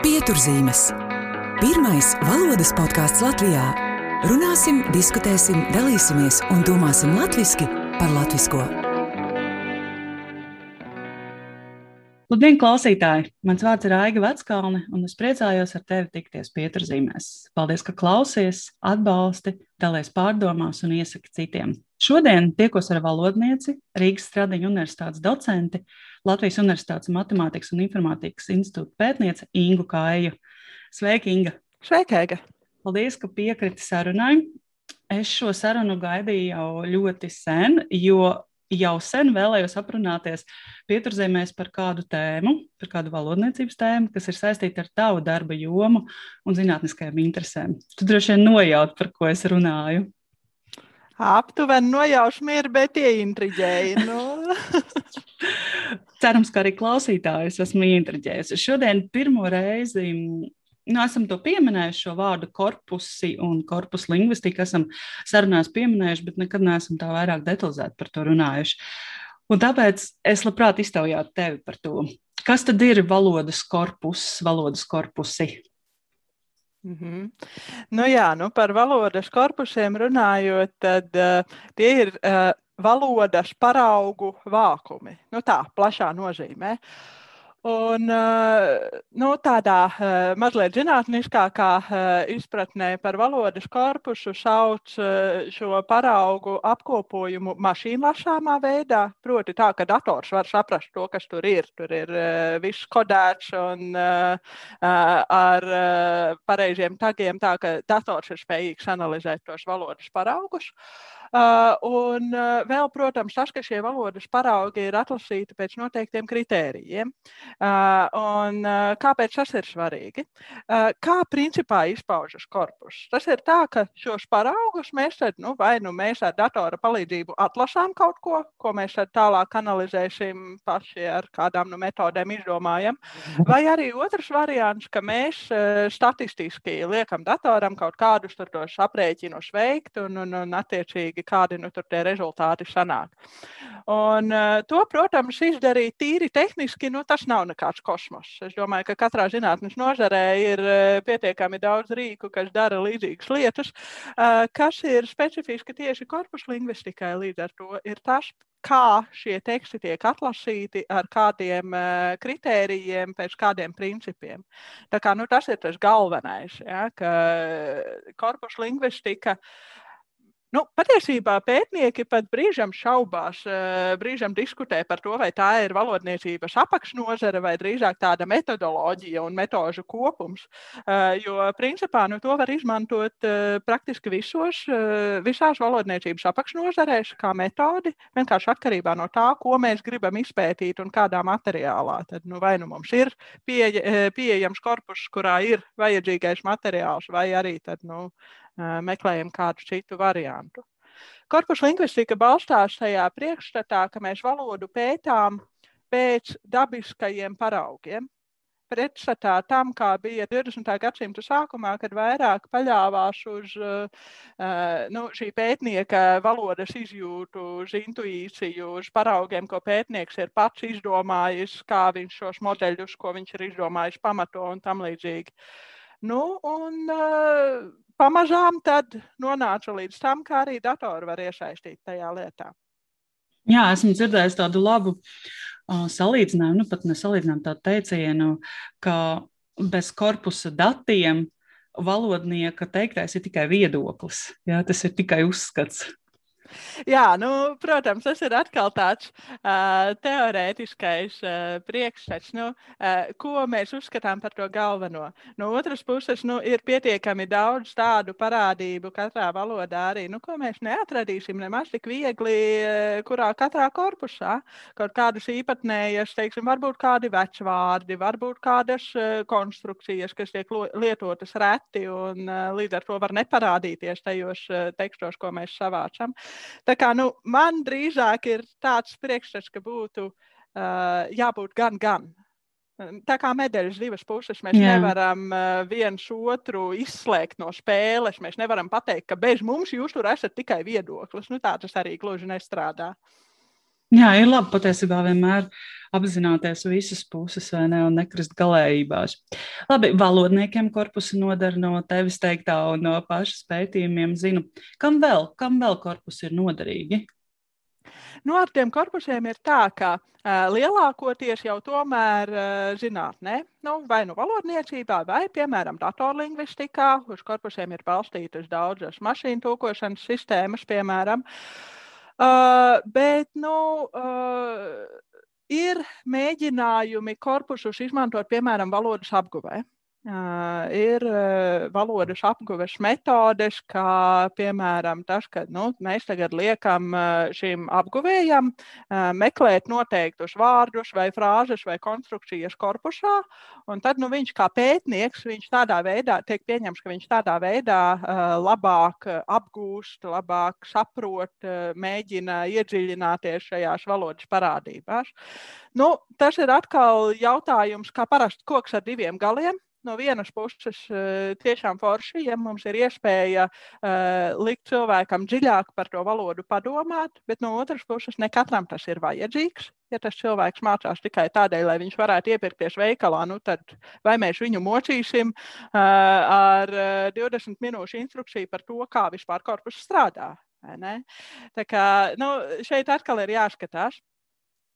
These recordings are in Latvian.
Pieturzīmes. Pirmais valodas podkāsts Latvijā. Runāsim, diskutēsim, dalīsimies un domāsim latviešu par latviešu. Labdien, klausītāji! Mans vārds ir Aiga Veckalne, un es priecājos ar tevi tikties pieturzīmēs. Paldies, ka klausies, atbalsti, dalies pārdomās un iesaki citiem. Šodien tiekos ar valodnieci, Rīgas Stradiņu universitātes docenti, Latvijas Universitātes Matemātikas un Informātikas institūta pētniece Ingu Kāju. Sveika, Inga! Sveika, Inga! Paldies, ka piekriti sarunai. Es šo sarunu gaidīju jau ļoti sen, jo jau sen vēlējos aprunāties pieturzemēs par kādu tēmu, par kādu valodniecības tēmu, kas ir saistīta ar tavu darba jomu un zinātniskajām interesēm. Tu droši vien nojaut, par ko es runāju. Aptuveni nojaušu mieru, bet ieintriģēju. Nu. Cerams, ka arī klausītājus esmu ieintriģējusi. Šodien pirmo reizi nu, esam to pieminējuši, šo vārdu korpusi un korpus lingvistika. Esam sarunās pieminējuši, bet nekad neesam tā vairāk detalizēti par to runājuši. Un tāpēc es labprāt iztaujātu tevi par to. Kas tad ir valodas korpus, valodas korpusi? Mm -hmm. nu, jā, nu par valodas korpusiem runājot, tad uh, tie ir uh, valodas paraugu vākumi. Nu, tā plašā nozīmē. Uh, Un, eh, nu, tādā eh, mazliet zinātniskākā eh, izpratnē par valodas korpusu sauc šo paraugu apkopojumu mašīnlasāmā veidā. Proti, tā, ka dators var saprast to, kas tur ir. Tur ir viss kodēts un ar pareiziem tagiem, tā ka dators ir spējīgs analizēt tos valodas paraugus. Un vēl, protams, tas, ka šie valodas paraugi ir atlasīti pēc noteiktiem kritērijiem. Uh, un kāpēc tas ir svarīgi? Kā principā izpaužas korpus? Tas ir tā, ka šos paraugus mēs tad, nu, vai nu mēs ar datora palīdzību atlasām kaut ko, ko mēs tad tālāk analizēsim paši ar kādām nu, metodēm izdomājam, vai arī otrs variants, ka mēs statistiski liekam datoram kaut kādus tos aprēķinus veikt un, un, un attiecīgi kādi nu, tie rezultāti sanāk. Un, to, protams, izdarīt tīri tehniski, nu, tas nav nekāds kosmos. Es domāju, ka katrā zinātnes nozarē ir uh, pietiekami daudz rīku, kas dara līdzīgas lietas, uh, kas ir specifiski tieši korpusu lingvistikai. Līdz ar to ir tas, kā šie teksti tiek atlasīti, ar kādiem uh, kritērijiem, pēc kādiem principiem. Tā kā, nu, tas ir tas galvenais, ja, ka korpusu lingvistika uh, Nu, patiesībā pētnieki pat brīžam šaubās, eh, brīžam diskutē par to, vai tā ir valodniecības apakšnodara vai drīzāk tāda metodoloģija un metožu kopums. Eh, jo, principā, nu, to var izmantot eh, praktiski visos, visās valodniecības apakšnodarēs kā metodi, vienkārši atkarībā no tā, ko mēs gribam izpētīt un kādā materiālā. Tad, nu, vai nu mums ir pieeja, pieejams korpus, kurā ir vajadzīgais materiāls, vai arī tad, nu, meklējam kādu citu variantu. Korpusu lingvistika balstās tajā priekšstatā, ka mēs valodu pētām pēc dabiskajiem paraugiem. Pretstatā tam, kā bija 20. gadsimta sākumā, kad vairāk paļāvās uz nu, šī pētnieka valodas izjūtu, uz intuīciju, uz paraugiem, ko pētnieks ir pats izdomājis, kā viņš šos modeļus, ko viņš ir izdomājis, pamato un tam līdzīgi. Nu, un, pamazām tad nonāca līdz tam, kā arī datori var iesaistīt tajā lietā. Jā, esmu dzirdējis tādu labu uh, salīdzinājumu, nu pat nesalīdzinājumu tādu teicienu, ka bez korpusa datiem valodnieka teiktais ir tikai viedoklis. Jā, tas ir tikai uzskats. Jā, nu, protams, tas ir atkal tāds uh, teorētiskais uh, priekšstats, nu, uh, ko mēs uzskatām par to galveno. No otras puses, nu, ir pietiekami daudz tādu parādību katrā valodā arī, nu, ko mēs neatradīsim nemaz tik viegli, uh, kurā katrā korpusā. Kaut kādas īpatnējas, teiksim, varbūt kādi vecvārdi, varbūt kādas uh, konstrukcijas, kas tiek lietotas reti un uh, līdz ar to var neparādīties tajos uh, tekstos, ko mēs savācam. Uh, Tā kā nu, man drīzāk ir tāds priekšstats, ka būtu uh, jābūt gan, gan. Tā kā medaļas divas puses, mēs Jā. nevaram uh, viens otru izslēgt no spēles. Mēs nevaram pateikt, ka bez mums jūs tur esat tikai viedoklis. Nu, tā tas arī gluži nestrādā. Jā, ir labi patiesībā vienmēr apzināties visas puses, vai ne, un nekrist galējībās. Labi, valodniekiem korpusu nodara no tevis teiktā un no pašas pētījumiem zinu, kam vēl, kam vēl korpusi ir noderīgi? Nu, ar tiem korpusiem ir tā, ka uh, lielākoties jau tomēr uh, zinātnē, nu, vai nu valodniecībā, vai, piemēram, datorlingvistikā, uz korpusiem ir balstītas daudzas mašīnu tūkošanas sistēmas, piemēram. Uh, bet, nu, uh, ir mēģinājumi korpusus izmantot, piemēram, valodas apguvē. Uh, ir uh, valodas apguves metodes, kā piemēram tas, ka nu, mēs tagad liekam uh, šim apguvējam meklēt noteiktus vārdus vai frāzes vai konstrukcijas korpusā, un tad nu, viņš kā pētnieks, viņš tādā veidā tiek pieņemts, ka viņš tādā veidā labāk apgūst, labāk saprot, mēģina iedziļināties šajās valodas parādībās. Nu, tas ir atkal jautājums, kā parasti koks ar diviem galiem no vienas puses eh, tiešām forši, ja mums ir iespēja uh, likt cilvēkam dziļāk par to valodu padomāt, bet no otras puses ne katram tas ir vajadzīgs. Ja tas cilvēks mācās tikai tādēļ, lai viņš varētu iepirkties veikalā, nu tad vai mēs viņu mocīsim uh, ar uh, 20 minūšu instrukciju par to, kā vispār korpus strādā. Tā kā nu, šeit atkal ir jāskatās.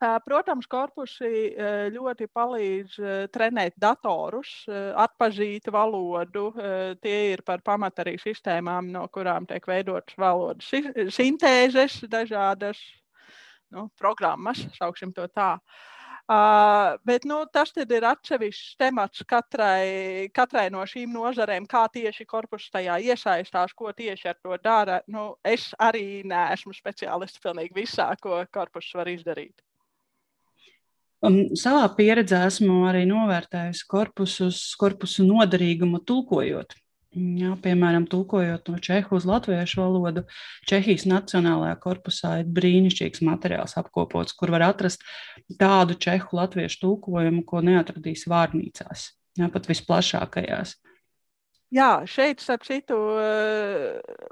Protams, korpusi ļoti palīdz trenēt datorus, atpazīt valodu. Tie ir par pamatu arī sistēmām, no kurām tiek veidotas valodas sintēzes, dažādas nu, programmas, sauksim to tā. Uh, bet nu, tas ir atsevišķs temats katrai, katrai no šīm nozarēm, kā tieši korpus tajā iesaistās, ko tieši ar to dara. Nu, es arī neesmu speciālists pilnīgi visā, ko korpus var izdarīt. Un savā pieredzē esmu arī novērtējusi korpusus, korpusu noderīgumu tulkojot. Jā, piemēram, tulkojot no čehu uz latviešu valodu, Čehijas Nacionālajā korpusā ir brīnišķīgs materiāls apkopots, kur var atrast tādu čehu latviešu tulkojumu, ko neatradīs vārnīcās, jā, pat visplašākajās. Jā, šeit, starp citu,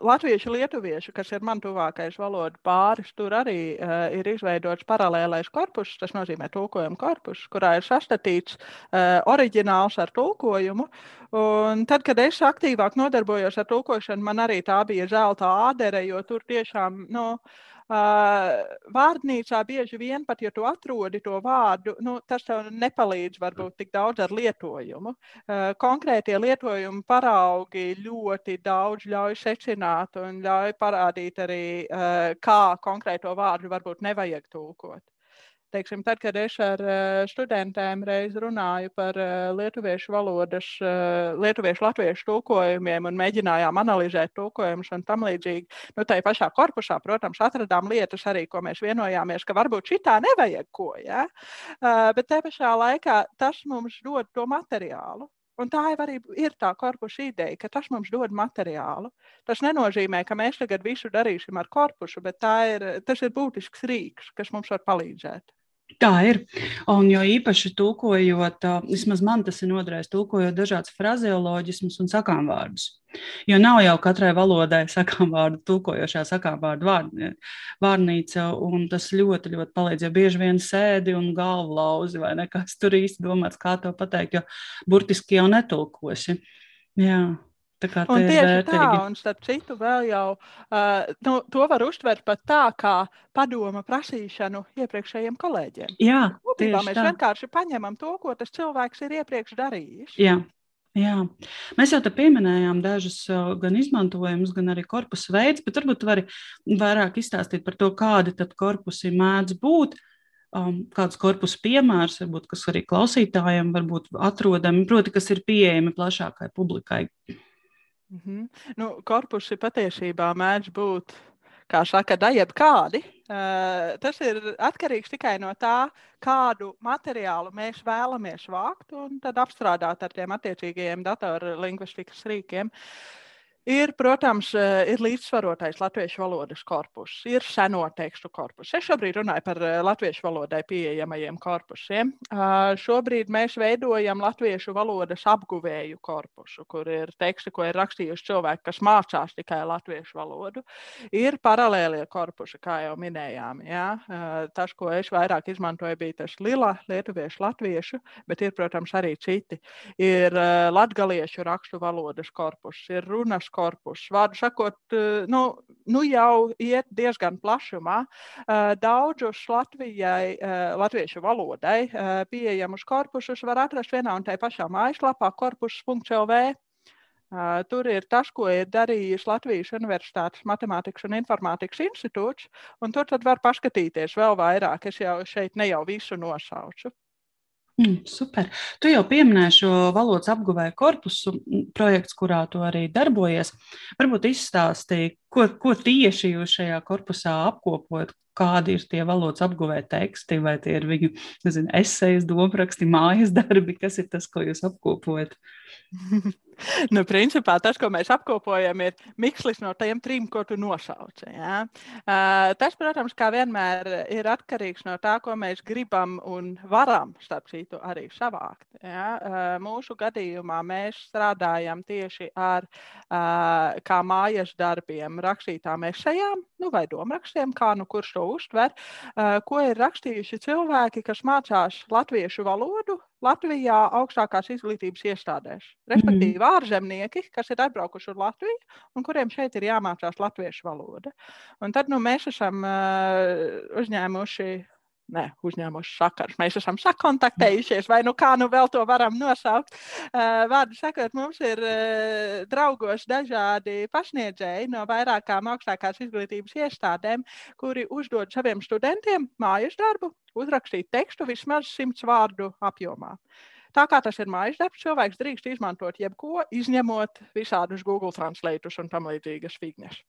latviešu, lietuviešu, kas ir man tuvākais valodu pāris, tur arī uh, ir izveidots paralēlais korpus, tas nozīmē tulkojuma korpus, kurā ir sastatīts uh, oriģināls ar tulkojumu. Un tad, kad es aktīvāk nodarbojos ar tulkošanu, man arī tā bija zelta ādere, jo tur tiešām, nu, Vārdnīcā bieži vien pat, ja tu atrodi to vārdu, nu, tas tev nepalīdz varbūt tik daudz ar lietojumu. Konkrētie lietojumi paraugi ļoti daudz ļauj secināt un ļauj parādīt arī, kā konkrēto vārdu varbūt nevajag tulkot teiksim, tad, kad es ar uh, studentiem reiz runāju par uh, lietuviešu valodas, uh, lietuviešu latviešu tulkojumiem un mēģinājām analizēt tulkojumus un tam līdzīgi, nu, tā pašā korpusā, protams, atradām lietas arī, ko mēs vienojāmies, ka varbūt šitā nevajag ko, ja? bet te pašā laikā tas mums dod to materiālu. Un tā jau arī ir tā korpusa ideja, ka tas mums dod materiālu. Tas nenozīmē, ka mēs tagad visu darīsim ar korpusu, bet ir, tas ir būtisks rīks, kas mums var palīdzēt. Tā ir. Un jo īpaši tulkojot, vismaz man tas ir noderējis, tulkojot dažādas frazeoloģismus un sakāmvārdus. Jo nav jau katrai valodai sakāmvārdu, tulkojošā sakāmvārdu vārnīca, un tas ļoti, ļoti palīdz. Jo bieži vien sēdi un galvu lauzi, vai ne, kas tur īsti domāts, kā to pateikt, jo burtiski jau netulkosi. Jā. Un tieši vērtīgi. tā, un starp citu, vēl jau uh, nu, to var uztvert pat tā, kā padoma prasīšanu iepriekšējiem kolēģiem. Jā, Kopībā mēs tā. vienkārši paņemam to, ko tas cilvēks ir iepriekš darījis. Jā. Jā. Mēs jau te pieminējām dažus gan izmantojumus, gan arī korpusu veidus, bet varbūt vari vairāk izstāstīt par to, kādi tad korpusi mēdz būt. Um, kāds korpusu piemērs, varbūt, kas arī klausītājiem varbūt atrodami, proti, kas ir pieejami plašākai publikai. Mm -hmm. nu, korpusi patiesībā mēdz būt, kā saka, daļai kādi. Uh, tas ir atkarīgs tikai no tā, kādu materiālu mēs vēlamies vākt un tad apstrādāt ar tiem attiecīgajiem datorlingvistikas rīkiem. Ir, protams, eh, ir līdzsvarotais latviešu valodas korpus, ir seno tekstu korpus. Es šobrīd runāju par eh, latviešu valodai pieejamajiem korpusiem. Šobrīd mēs veidojam latviešu valodas apguvēju korpusu, kur ir teksti, ko ir rakstījuši cilvēki, kas mācās tikai latviešu valodu. Ir paralēlie korpusi, kā jau minējām. Ja? Tas, ko es vairāk izmantoju, bija tas lila, lietuviešu, latviešu, bet ir, protams, arī citi. Ir latgaliešu rakstu valodas korpus, ir runas korpus. Vārdu sakot, eh, nu, nu jau iet diezgan plašumā. Eh, daudzus Latvijai, eh, latviešu valodai pieejamus korpusus var atrast vienā un tajā pašā mājaslapā korpus.lv. Uh, tur ir tas, ko ir darījis Latvijas Universitātes Matemātikas un Informātikas institūts, un tur var paskatīties vēl vairāk. Es jau šeit ne jau visu nosaucu. Mm, super. Tu jau pieminēji šo valodas apguvēju korpusu projektu, kurā tu arī darbojies. Varbūt izstāstīji, ko, ko tieši jūs šajā korpusā apkopojat, kādi ir tie valodas apguvēja teksti, vai tie ir viņu nezinu, esejas, domāraksti, mājas darbi, kas ir tas, ko jūs apkopojat? nu, principā tas, ko mēs apkopojam, ir mikslis no tiem trim, ko tu nosauci. Ja? Uh, tas, protams, kā vienmēr ir atkarīgs no tā, ko mēs gribam un varam, starp citu, arī savākt. Ja? Uh, mūsu gadījumā mēs strādājam tieši ar uh, kā mājas darbiem, rakstītām esejām nu, vai domrakstiem, kā nu kurš to uztver, ko ir rakstījuši cilvēki, kas mācās latviešu valodu Latvijā augstākās izglītības iestādēs. Respektīvi, mm. ārzemnieki, kas ir atbraukuši uz Latviju un kuriem šeit ir jāmācās latviešu valoda. Un tad nu, mēs esam uh, uzņēmuši ne, uzņēmuši sakars. Mēs esam sakontaktējušies, vai nu kā nu vēl to varam nosaukt. Uh, vārdu sakot, mums ir uh, draugos dažādi pasniedzēji no vairākām augstākās izglītības iestādēm, kuri uzdod saviem studentiem mājas darbu, uzrakstīt tekstu vismaz simts vārdu apjomā. Tā kā tas ir mājas darbs, cilvēks drīkst izmantot jebko, izņemot visādus Google translatus un tam līdzīgas fignes.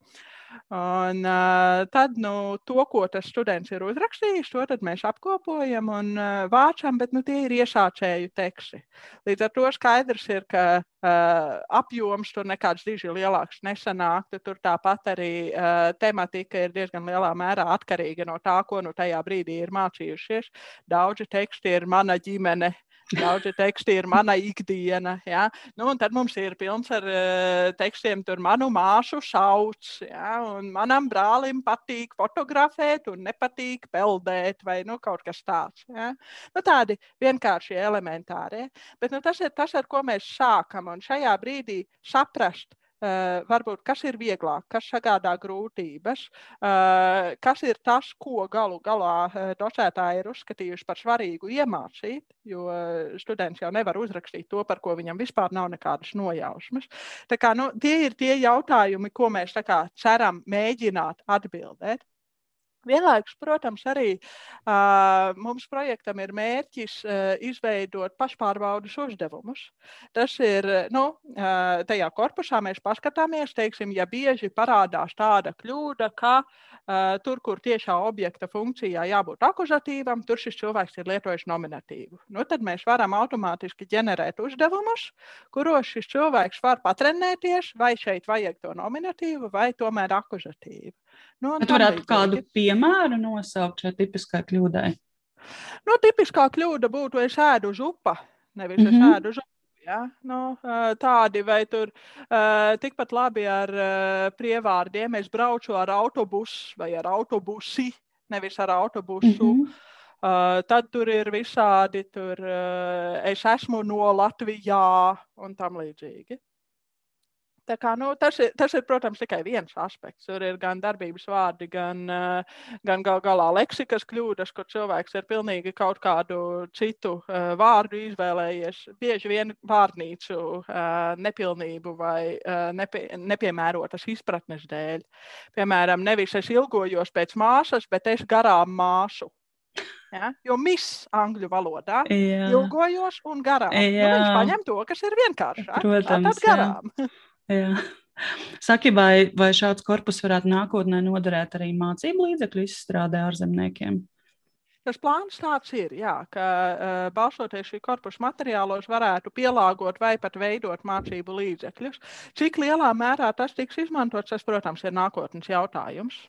Un, uh, tad nu, to, ko tas students ir uzrakstījis, to mēs apkopojam un uh, vācam, bet nu, tie ir iesācēju teksti. Līdz ar to skaidrs ir, ka uh, apjoms tur nekāds diži lielāks nesanāk. Tur tāpat arī uh, tematika ir diezgan lielā mērā atkarīga no tā, ko nu tajā brīdī ir mācījušies. Daudzi teksti ir mana ģimene. Uh, Daudzi teksti ir mana ikdiena. Ja? Nu, tad mums ir pilns ar uh, tekstiem, tur manu māsu sauc. Ja? Manam brālim patīk fotografēt un nepatīk peldēt vai nu, kaut kas tāds. Ja? Nu, tādi vienkārši elementāri. Bet nu, tas ir tas, ar ko mēs sākam. Un šajā brīdī saprast, varbūt kas ir vieglāk, kas sagādā grūtības, uh, kas ir tas, ko galu galā uh, docētāji ir uzskatījuši par svarīgu iemācīt, jo students jau nevar uzrakstīt to, par ko viņam vispār nav nekādas nojausmas. Tā kā, nu, tie ir tie jautājumi, ko mēs kā, ceram mēģināt atbildēt. Vienlaikus, protams, arī uh, mums projektam ir mērķis uh, izveidot pašpārbaudas uzdevumus. Tas ir, nu, uh, tajā korpusā mēs paskatāmies, teiksim, ja bieži parādās tāda kļūda, ka uh, tur, kur tiešā objekta funkcijā jābūt akuzatīvam, tur šis cilvēks ir lietojis nominatīvu. Nu, tad mēs varam automātiski ģenerēt uzdevumus, kuros šis cilvēks var patrenēties, vai šeit vajag to nominatīvu, vai tomēr akuzatīvu. Nu, Bet varētu kādu piemēru nosaukt šai tipiskai kļūdai? Nu, tipiskā kļūda būtu, es ēdu uz upa, nevis mm -hmm. es mhm. ēdu uz upa. Ja? Nu, tādi vai tur tikpat labi ar prievārdiem. Es braucu ar autobusu vai ar autobusi, nevis ar autobusu. Mm -hmm. Uh, tad tur ir visādi, tur uh, es esmu no Latvijā un tam līdzīgi. Tā kā, nu, tas, ir, tas ir, protams, tikai viens aspekts. Tur ir gan darbības vārdi, gan, uh, gan gal galā leksikas kļūdas, kur cilvēks ir pilnīgi kaut kādu citu uh, vārdu izvēlējies. Bieži vien vārnīcu uh, nepilnību vai uh, nepie, nepiemērotas izpratnes dēļ. Piemēram, nevis es ilgojos pēc māsas, bet es garām māsu. Ja? Jo miss angļu valodā jā. ilgojos un garām. Nu, viņš paņem to, kas ir vienkāršāk. Protams, tad garām. Jā. Jā. Saki, vai, vai šāds korpus varētu nākotnē noderēt arī mācību līdzekļu izstrādē ārzemniekiem? Tas plāns tāds ir, jā, ka uh, balstoties šī korpusa materiālos varētu pielāgot vai pat veidot mācību līdzekļus. Cik lielā mērā tas tiks izmantots, tas, protams, ir nākotnes jautājums.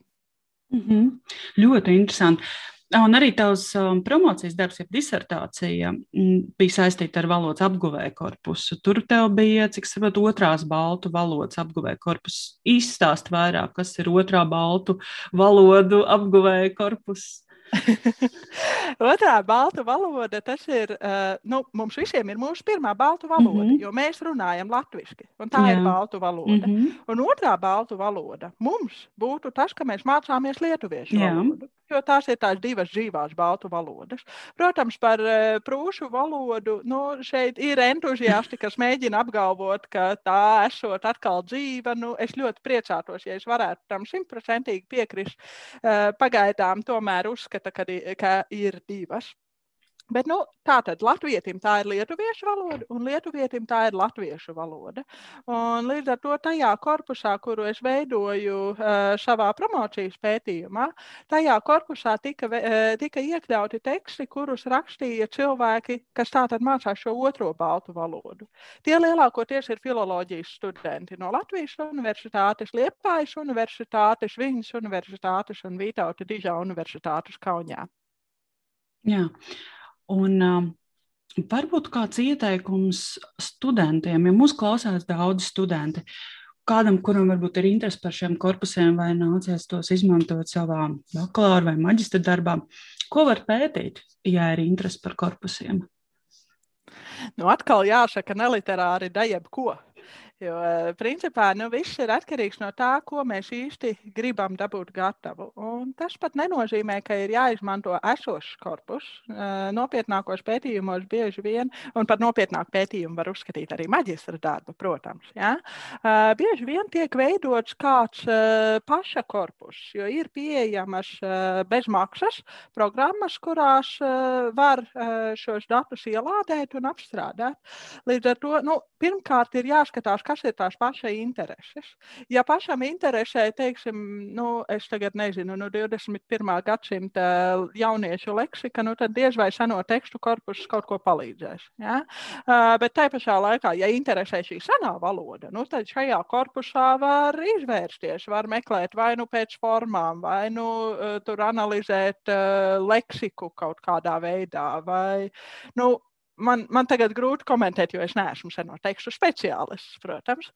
Mm -hmm. Ļoti interesanti. Un arī tavs um, promocijas darbs, jeb disertācija, mm, bija saistīta ar valodas apguvēju korpusu. Tur tev bija, cik saprotu, otrās baltu valodas apguvēju korpusu. Izstāst vairāk, kas ir otrā baltu valodu apguvēju korpusu. Otrā baltu valoda, tas ir, uh, nu, mums visiem ir mūsu pirmā baltu valoda, mm -hmm. jo mēs runājam latviešu, un tā Jā. ir baltu valoda. Mm -hmm. Un otrā baltu valoda mums būtu tas, ka mēs mācāmies lietuviešu Jā. valodu jo tās ir tās divas dzīvās baltu valodas. Protams, par uh, prūšu valodu nu, šeit ir entuziasti, kas mēģina apgalvot, ka tā esot atkal dzīva. Nu, es ļoti priecātos, ja es varētu tam simtprocentīgi piekrist. Uh, pagaidām tomēr uzskata, ka, ka ir divas. Bet, nu, tā tad latvietim tā ir lietuviešu valoda, un lietuvietim tā ir latviešu valoda. Un līdz ar to tajā korpusā, kuru es veidoju uh, savā promocijas pētījumā, tajā korpusā tika, uh, tika iekļauti teksti, kurus rakstīja cilvēki, kas tātad mācās šo otro baltu valodu. Tie lielākoties ir filoloģijas studenti no Latvijas universitātes, Liepājas universitātes, Viņas universitātes un Vītauta Dižā universitātes Kaunijā. Jā. Un, um, varbūt kāds ieteikums studentiem, ja mūs klausās daudzi studenti, kādam, kuram varbūt ir interese par šiem korpusiem vai nācies tos izmantot savā bakalaura vai maģistra darbā, ko var pētīt, ja ir interese par korpusiem? Nu, atkal jāsaka, neliterāri da jebko. Jo, eh, principā, nu, viss ir atkarīgs no tā, ko mēs īsti gribam dabūt gatavu. Un tas pat nenozīmē, ka ir jāizmanto esošs korpus. Eh, nopietnākos pētījumos bieži vien, un par nopietnāku pētījumu var uzskatīt arī maģistra darbu, protams. Ja? Eh, bieži vien tiek veidots kāds paša korpus, jo ir pieejamas bezmaksas programmas, kurās var šos datus ielādēt un apstrādāt. Līdz ar to, nu, pirmkārt, ir jāskatās, kas ir tās paša intereses. Ja pašam interesē, teiksim, nu, es tagad nezinu, nu, 21. gadsimta jauniešu leksika, nu, tad diez vai seno tekstu korpus kaut ko palīdzēs. Ja? Uh, bet tai pašā laikā, ja interesē šī senā valoda, nu, tad šajā korpusā var izvērsties, var meklēt vai nu pēc formām, vai nu uh, tur analizēt uh, leksiku kaut kādā veidā, vai, nu, man, man tagad grūti komentēt, jo es neesmu seno tekstu speciālists, protams.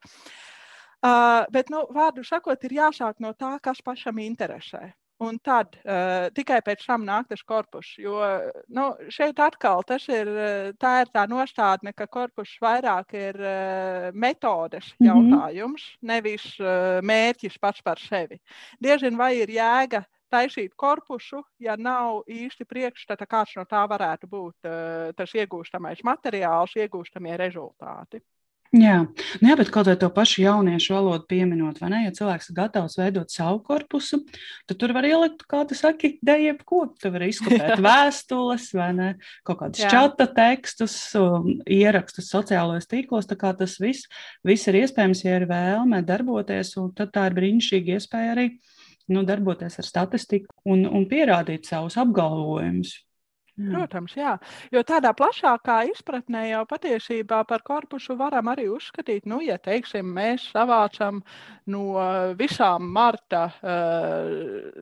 Uh, bet, nu, vārdu sakot, ir jāsāk no tā, kas pašam interesē. Un tad uh, tikai pēc tam nāk tas korpus. Jo nu, šeit atkal tas ir tā, ir tā nostādne, ka korpus vairāk ir uh, metodes mhm. jautājums, mm -hmm. nevis uh, mērķis pats par sevi. Diezin vai ir jēga taisīt korpusu, ja nav īsti priekšstata, kāds no tā varētu būt uh, tas iegūstamais materiāls, iegūstamie rezultāti. Jā, nu jā, bet kaut vai to pašu jauniešu valodu pieminot, vai ne? Ja cilvēks ir gatavs veidot savu korpusu, tad tur var ielikt, kā tu saki, dejeb ko. Tu vari izkopēt vēstules vai ne, kaut kādus čata tekstus, um, ierakstus sociālajos tīklos, tā kā tas viss, viss ir iespējams, ja ir vēlme darboties, un tad tā ir brīnišķīga iespēja arī nu, darboties ar statistiku un, un pierādīt savus apgalvojumus. Jā. Protams, jā. Jo tādā plašākā izpratnē jau patiesībā par korpusu varam arī uzskatīt, nu, ja teiksim, mēs savācam no visām marta, uh,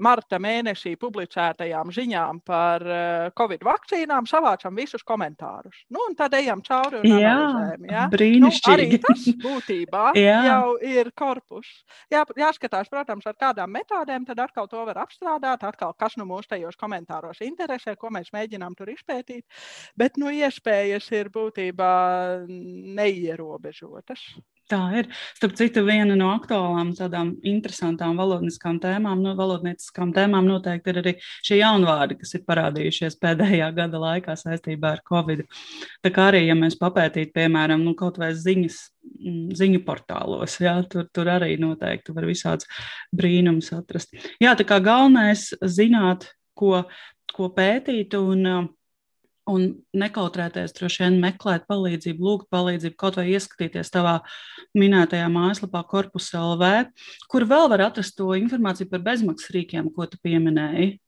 marta mēnesī publicētajām ziņām par uh, covid vakcīnām, savācam visus komentārus. Nu, un tad ejam cauri un jā, analizējam. Ja? Brīnišķīgi. Nu, arī tas būtībā jau ir korpus. Jā, jāskatās, protams, ar kādām metodēm, tad atkal to var apstrādāt, atkal kas nu mūs tajos komentāros interesē, ko mēs mēs mēģinām tur izpētīt. Bet nu, iespējas ir būtībā neierobežotas. Tā ir. Starp citu, viena no aktuālām, tādām interesantām valodniskām tēmām, no valodnieciskām tēmām noteikti ir arī šie jaunvārdi, kas ir parādījušies pēdējā gada laikā saistībā ar Covid. Tā kā arī, ja mēs papētītu, piemēram, nu, kaut vai ziņas, mm, ziņu portālos, jā, tur, tur arī noteikti var visāds brīnums atrast. Jā, tā kā galvenais zināt, ko ko pētīt un, uh, un nekautrēties, droši vien meklēt palīdzību, lūgt palīdzību, kaut vai ieskatīties tavā minētajā mājaslapā, Corpus LV, kur vēl var atrast to informāciju par bezmaksas rīkiem, ko tu pieminēji.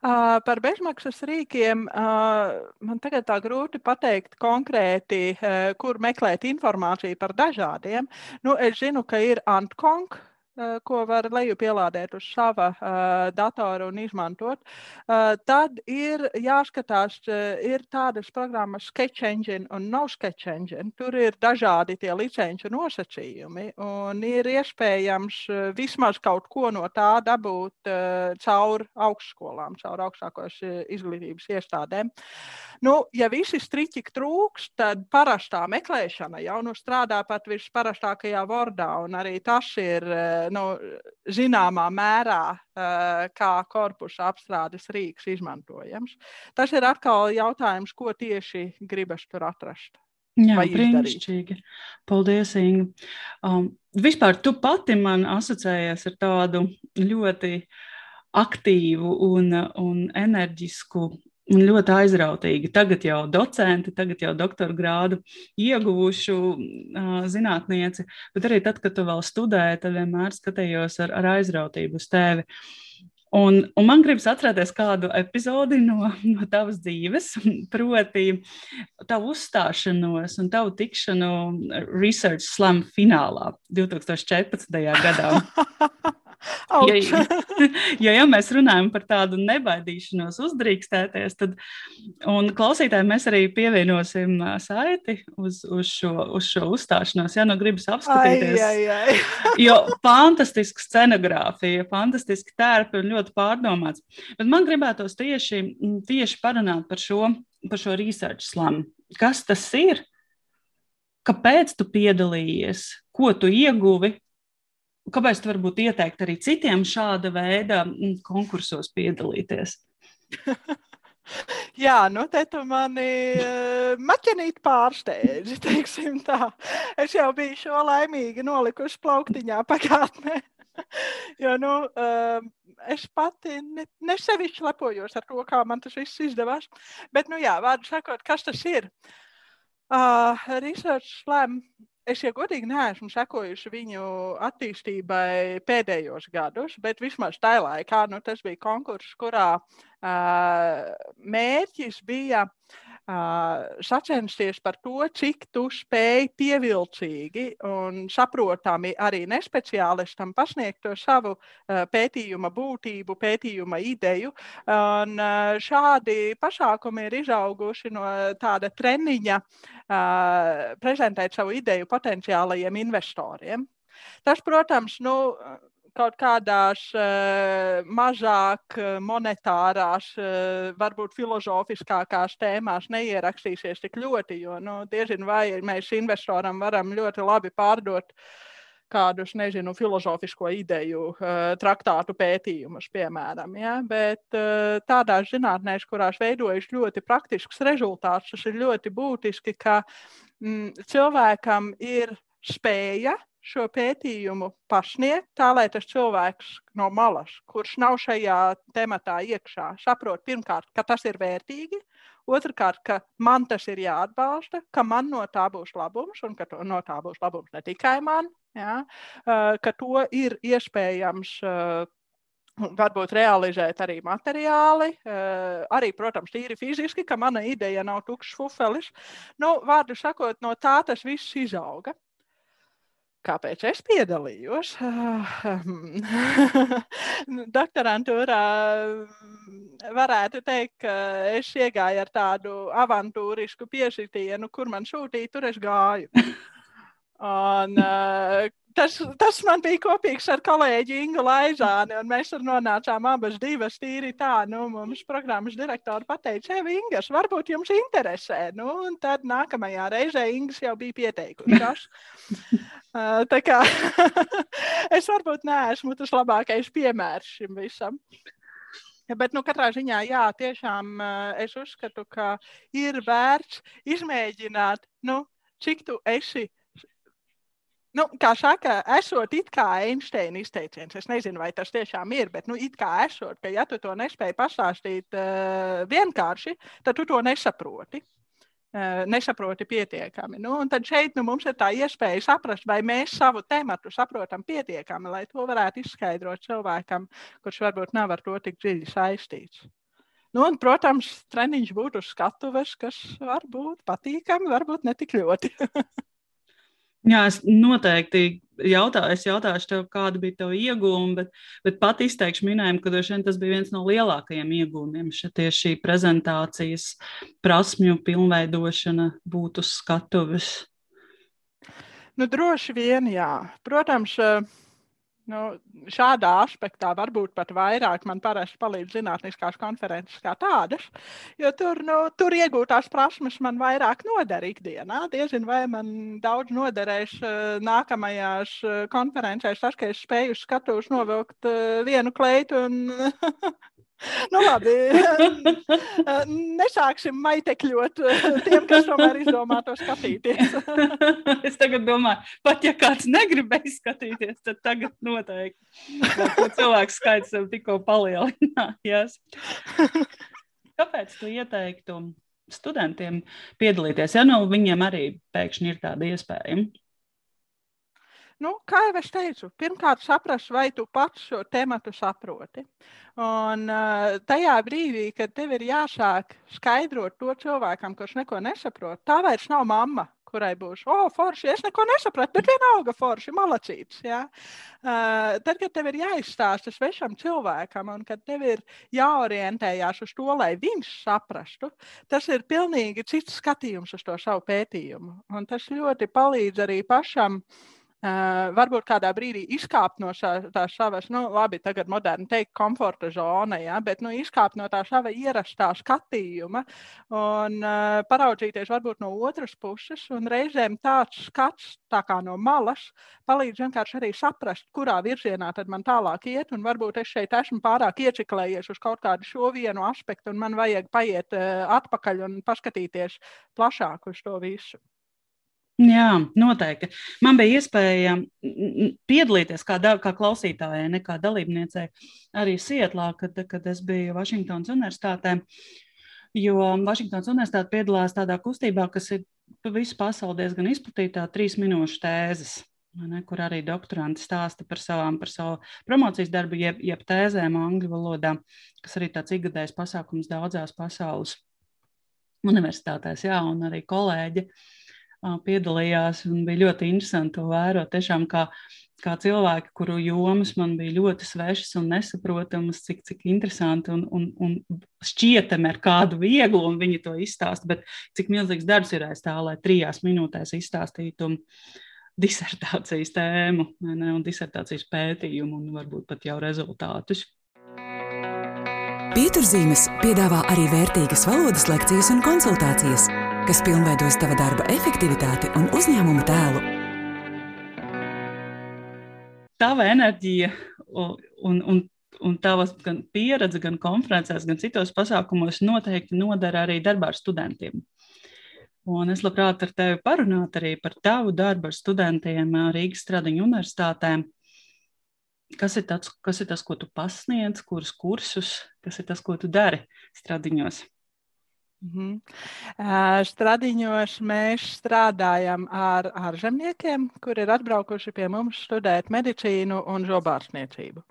Uh, par bezmaksas rīkiem uh, man tagad tā grūti pateikt konkrēti, uh, kur meklēt informāciju par dažādiem. Nu, es zinu, ka ir Antkonk, Eh, ko var lejupielādēt uz sava uh, datora un izmantot. Uh, tad ir jāskatās, uh, ir tādas programmas Sketch Engine un No Sketch Engine. Tur ir dažādi tie licenču nosacījumi un ir iespējams uh, vismaz kaut ko no tā dabūt uh, caur augstskolām, caur augstākos uh, izglītības iestādēm. Nu, ja visi striķi trūks, tad parastā meklēšana jau nu strādā pat visparastākajā vordā, un arī tas ir uh, nu, zināmā mērā kā korpusa apstrādes rīks izmantojams. Tas ir atkal jautājums, ko tieši gribas tur atrast. Jā, brīnišķīgi. Paldies, Inga. Um, vispār tu pati man asociējies ar tādu ļoti aktīvu un, un enerģisku un ļoti aizrautīgi. Tagad jau docenti, tagad jau doktora grādu ieguvušu zinātnieci, bet arī tad, kad tu vēl studēji, tad vienmēr skatījos ar, ar aizrautību uz tevi. Un, un man gribas atcerēties kādu epizodi no, no tavas dzīves, proti, tavu uzstāšanos un tavu tikšanu Research Slam finālā 2014. gadā. Ja, ja, ja mēs runājam par tādu nebaidīšanos, uzdrīkstēties, tad klausītājiem mēs arī pievienosim saiti uz, uz, šo, uz šo uzstāšanos. Ja nu gribas apskatīties, ai, ai, ai. jo fantastiska scenogrāfija, fantastiski tērpi un ļoti pārdomāts. Bet man gribētos tieši, tieši parunāt par šo, par šo research slam. Kas tas ir? Kāpēc tu piedalījies? Ko tu ieguvi? Kāpēc tu varbūt ieteikt arī citiem šāda veida mm, konkursos piedalīties? Jā, nu te tu mani uh, maķenīt pārsteidzi, teiksim tā. Es jau biju šo laimīgi nolikuši plauktiņā pagātnē. jo, nu, uh, es pati ne, nesevišķi lepojos ar to, kā man tas viss izdevās. Bet, nu jā, vārdu sakot, kas tas ir? Uh, Research Slam Es, ja godīgi, neesmu sekojuši viņu attīstībai pēdējos gados, bet vismaz tajā laikā nu, tas bija konkurss, kurā uh, mērķis bija uh, sacensties par to, cik tu spēj pievilcīgi un saprotami arī nespeciālistam pasniegt to savu pētījuma būtību, pētījuma ideju. Un šādi pasākumi ir izauguši no tāda treniņa prezentēt savu ideju potenciālajiem investoriem. Tas, protams, nu, kaut kādās uh, mazāk eh, monetārās, uh, varbūt filozofiskākās tēmās neierakstīsies tik ļoti, jo nu, diezin vai mēs investoram varam ļoti labi pārdot kādus, nezinu, filozofisko ideju, traktātu pētījumus, piemēram. Ja? Bet tādās zinātnēs, kurās veidojas ļoti praktisks rezultāts, tas ir ļoti būtiski, ka mm, cilvēkam ir spēja šo pētījumu pasniegt, tā lai tas cilvēks no malas, kurš nav šajā tematā iekšā, saprot pirmkārt, ka tas ir vērtīgi, otrkārt, ka man tas ir jāatbalsta, ka man no tā būs labums, un ka to, no tā būs labums ne tikai man, ja, ka to ir iespējams varbūt realizēt arī materiāli, arī, protams, tīri fiziski, ka mana ideja nav tukšs fufelis. Nu, vārdu sakot, no tā tas viss izauga. Kāpēc es piedalījos? Doktorantūrā varētu teikt, ka es iegāju ar tādu avantūrisku piesitienu, kur man sūtīja, tur es gāju. Un, tas, tas man bija kopīgs ar kolēģi Ingu Laizāni, un mēs tur nonācām abas divas tīri tā, nu, mums programmas direktori pateica, Evi Ingas, varbūt jums interesē, nu, un tad nākamajā reizē Ingas jau bija pieteikušās. Tā kā es varbūt neesmu tas labākais piemērs šim visam. Bet, nu, katrā ziņā, jā, tiešām es uzskatu, ka ir vērts izmēģināt, nu, cik tu esi Nu, kā saka, esot it kā Einsteina izteiciens, es nezinu, vai tas tiešām ir, bet nu, it kā esot, ka ja tu to nespēji pastāstīt uh, vienkārši, tad tu to nesaproti. Nesaproti pietiekami. Nu, tad šeit nu, mums ir tā iespēja saprast, vai mēs savu tematu saprotam pietiekami, lai to varētu izskaidrot cilvēkam, kurš varbūt nav ar to tik dziļi saistīts. Nu, un, protams, treniņš būtu uz skatuves, kas var būt patīkami, varbūt ne tik ļoti. Jā, es noteikti jautāju, es jautāšu tev, kāda bija tava iegūma, bet, bet pat izteikšu minējumu, ka tas bija viens no lielākajiem iegūmiem. Tieši šī prezentācijas prasmju pilnveidošana būtu skatuves. Nu, droši vien, jā. Protams, uh Nu, šādā aspektā varbūt pat vairāk man parasti palīdz zinātniskās konferences kā tādas, jo tur, nu, tur iegūtās prasmes man vairāk noder ikdienā. Diezin vai man daudz noderēs uh, nākamajās uh, konferencēs, tas, ka es spēju skatos novilkt uh, vienu kleitu un Nu, labi, nesāksim maitekļot tiem, kas tomēr izdomā to skatīties. es tagad domāju, pat ja kāds negribēja skatīties, tad tagad noteikti cilvēku skaits jau tikko palielinājās. Kāpēc tu ieteiktu studentiem piedalīties, ja nu viņiem arī pēkšņi ir tāda iespēja? Nu, kā jau es teicu, pirmkārt, saprast, vai tu pats šo tematu saproti. Un uh, tajā brīdī, kad tev ir jāsāk skaidrot to cilvēkam, kurš neko nesaprot, tā vairs nav mamma, kurai būs, oh, forši, es neko nesapratu, bet vienalga forši, malacīts. Ja? Uh, tad, kad tev ir jāizstāsta svešam cilvēkam un kad tev ir jāorientējās uz to, lai viņš saprastu, tas ir pilnīgi cits skatījums uz to savu pētījumu. Un tas ļoti palīdz arī pašam. Uh, Uh, varbūt kādā brīdī izkāpt no šā, tā savas, nu, labi, tagad moderni teikt, komforta zona, ja, bet nu, izkāpt no tā sava ierastā skatījuma un uh, paraudzīties varbūt no otras puses. Reizēm tāds skats, tā kā no malas, palīdz vienkārši arī saprast, kurā virzienā tad man tālāk iet. Un varbūt es šeit esmu pārāk ieciklējies uz kaut kādu šo vienu aspektu, un man vajag paiet uh, atpakaļ un paskatīties plašāk uz to visu. Jā, noteikti. Man bija iespēja piedalīties kā, da, kā klausītājai, ne kā dalībniecei, arī Sietlā, kad, kad es biju Vašingtonas Universitātē. Jo Vašingtonas Universitāte piedalās tādā kustībā, kas ir visu pasauli diezgan izplatītā, trīs minūšu tēzes. Ne, kur arī doktoranti stāsta par, savām, par savu promocijas darbu, jeb, jeb tēzēm angļu valodā, kas arī tāds ikgadējs pasākums daudzās pasaules universitātēs, jā, un arī kolēģi. Uh, piedalījās. Bija ļoti interesanti to vērot. Tiešām kā, kā cilvēki, kuru jomas man bija ļoti svešas un nesaprotamas, cik, cik interesanti un, un, un šķietami ar kādu vieglumu viņi to izstāsta, bet cik milzīgs darbs ir aiz tā, lai trijās minūtēs izstāstītu disertācijas tēmu ne, un disertācijas pētījumu un varbūt pat jau rezultātus. Pieturzīmes piedāvā arī vērtīgas valodas lekcijas un konsultācijas kas pilnveidos tava darba efektivitāti un uzņēmuma tēlu. Tava enerģija un, un, un, tavas gan pieredze, gan konferencēs, gan citos pasākumos noteikti nodara arī darbā ar studentiem. Un es labprāt ar tevi parunātu arī par tavu darbu ar studentiem Rīgas Stradiņu universitātēm. Kas ir, tāds, kas ir tas, ko tu pasniedz, kurus kursus, kas ir tas, ko tu dari stradiņos? Mhm. Uh, stradiņos mēs strādājam ar ārzemniekiem, kuri ir atbraukuši pie mums studēt medicīnu un zobārstniecību.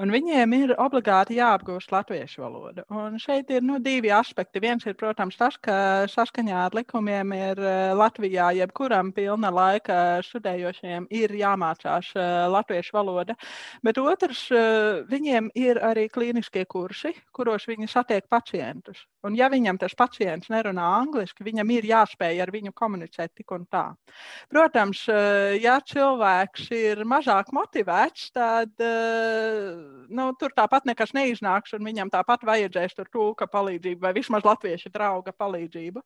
Un viņiem ir obligāti jāapgūst latviešu valoda. Un šeit ir nu, divi aspekti. Viens ir, protams, tas, ka saskaņā ar likumiem ir Latvijā jebkuram pilna laika studējošiem ir jāmācās latviešu valoda. Bet otrs, viņiem ir arī klīniskie kursi, kuros viņi satiek pacientus. Un ja viņam tas pacients nerunā angliski, viņam ir jāspēj ar viņu komunicēt tik un tā. Protams, ja cilvēks ir mazāk motivēts, tad nu, tur tāpat nekas neiznāks, un viņam tāpat vajadzēs tur tūka palīdzību vai vismaz latviešu drauga palīdzību.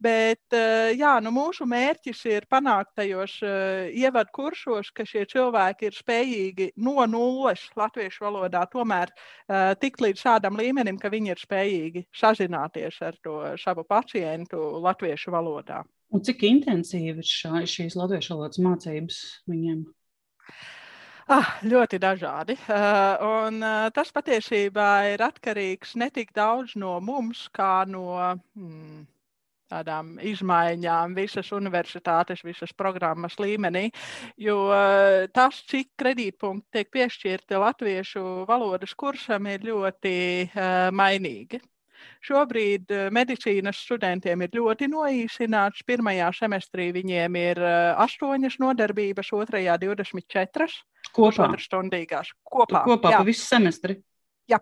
Bet eh, jā, nu, mūsu mērķis ir panākt tajos eh, ievadu kursos, ka šie cilvēki ir spējīgi no nulles latviešu valodā tomēr eh, tikt līdz tādam līmenim, ka viņi ir spējīgi sazināties ar to savu pacientu latviešu valodā. Un cik intensīvi ir šā, šīs latviešu valodas mācības viņiem? Ah, ļoti dažādi. Uh, un, uh, tas patiesībā ir atkarīgs ne tik daudz no mums, kā no hmm, tādām izmaiņām visas universitātes, visas programmas līmenī. Jo uh, tas, cik kredītpunkti tiek piešķirti latviešu valodas kursam, ir ļoti uh, mainīgi. Šobrīd medicīnas studentiem ir ļoti noīsināts. Pirmajā semestrī viņiem ir astoņas nodarbības, otrajā 24. Kopā. Stundīgās. Kopā, Kopā pa visu semestri. Jā.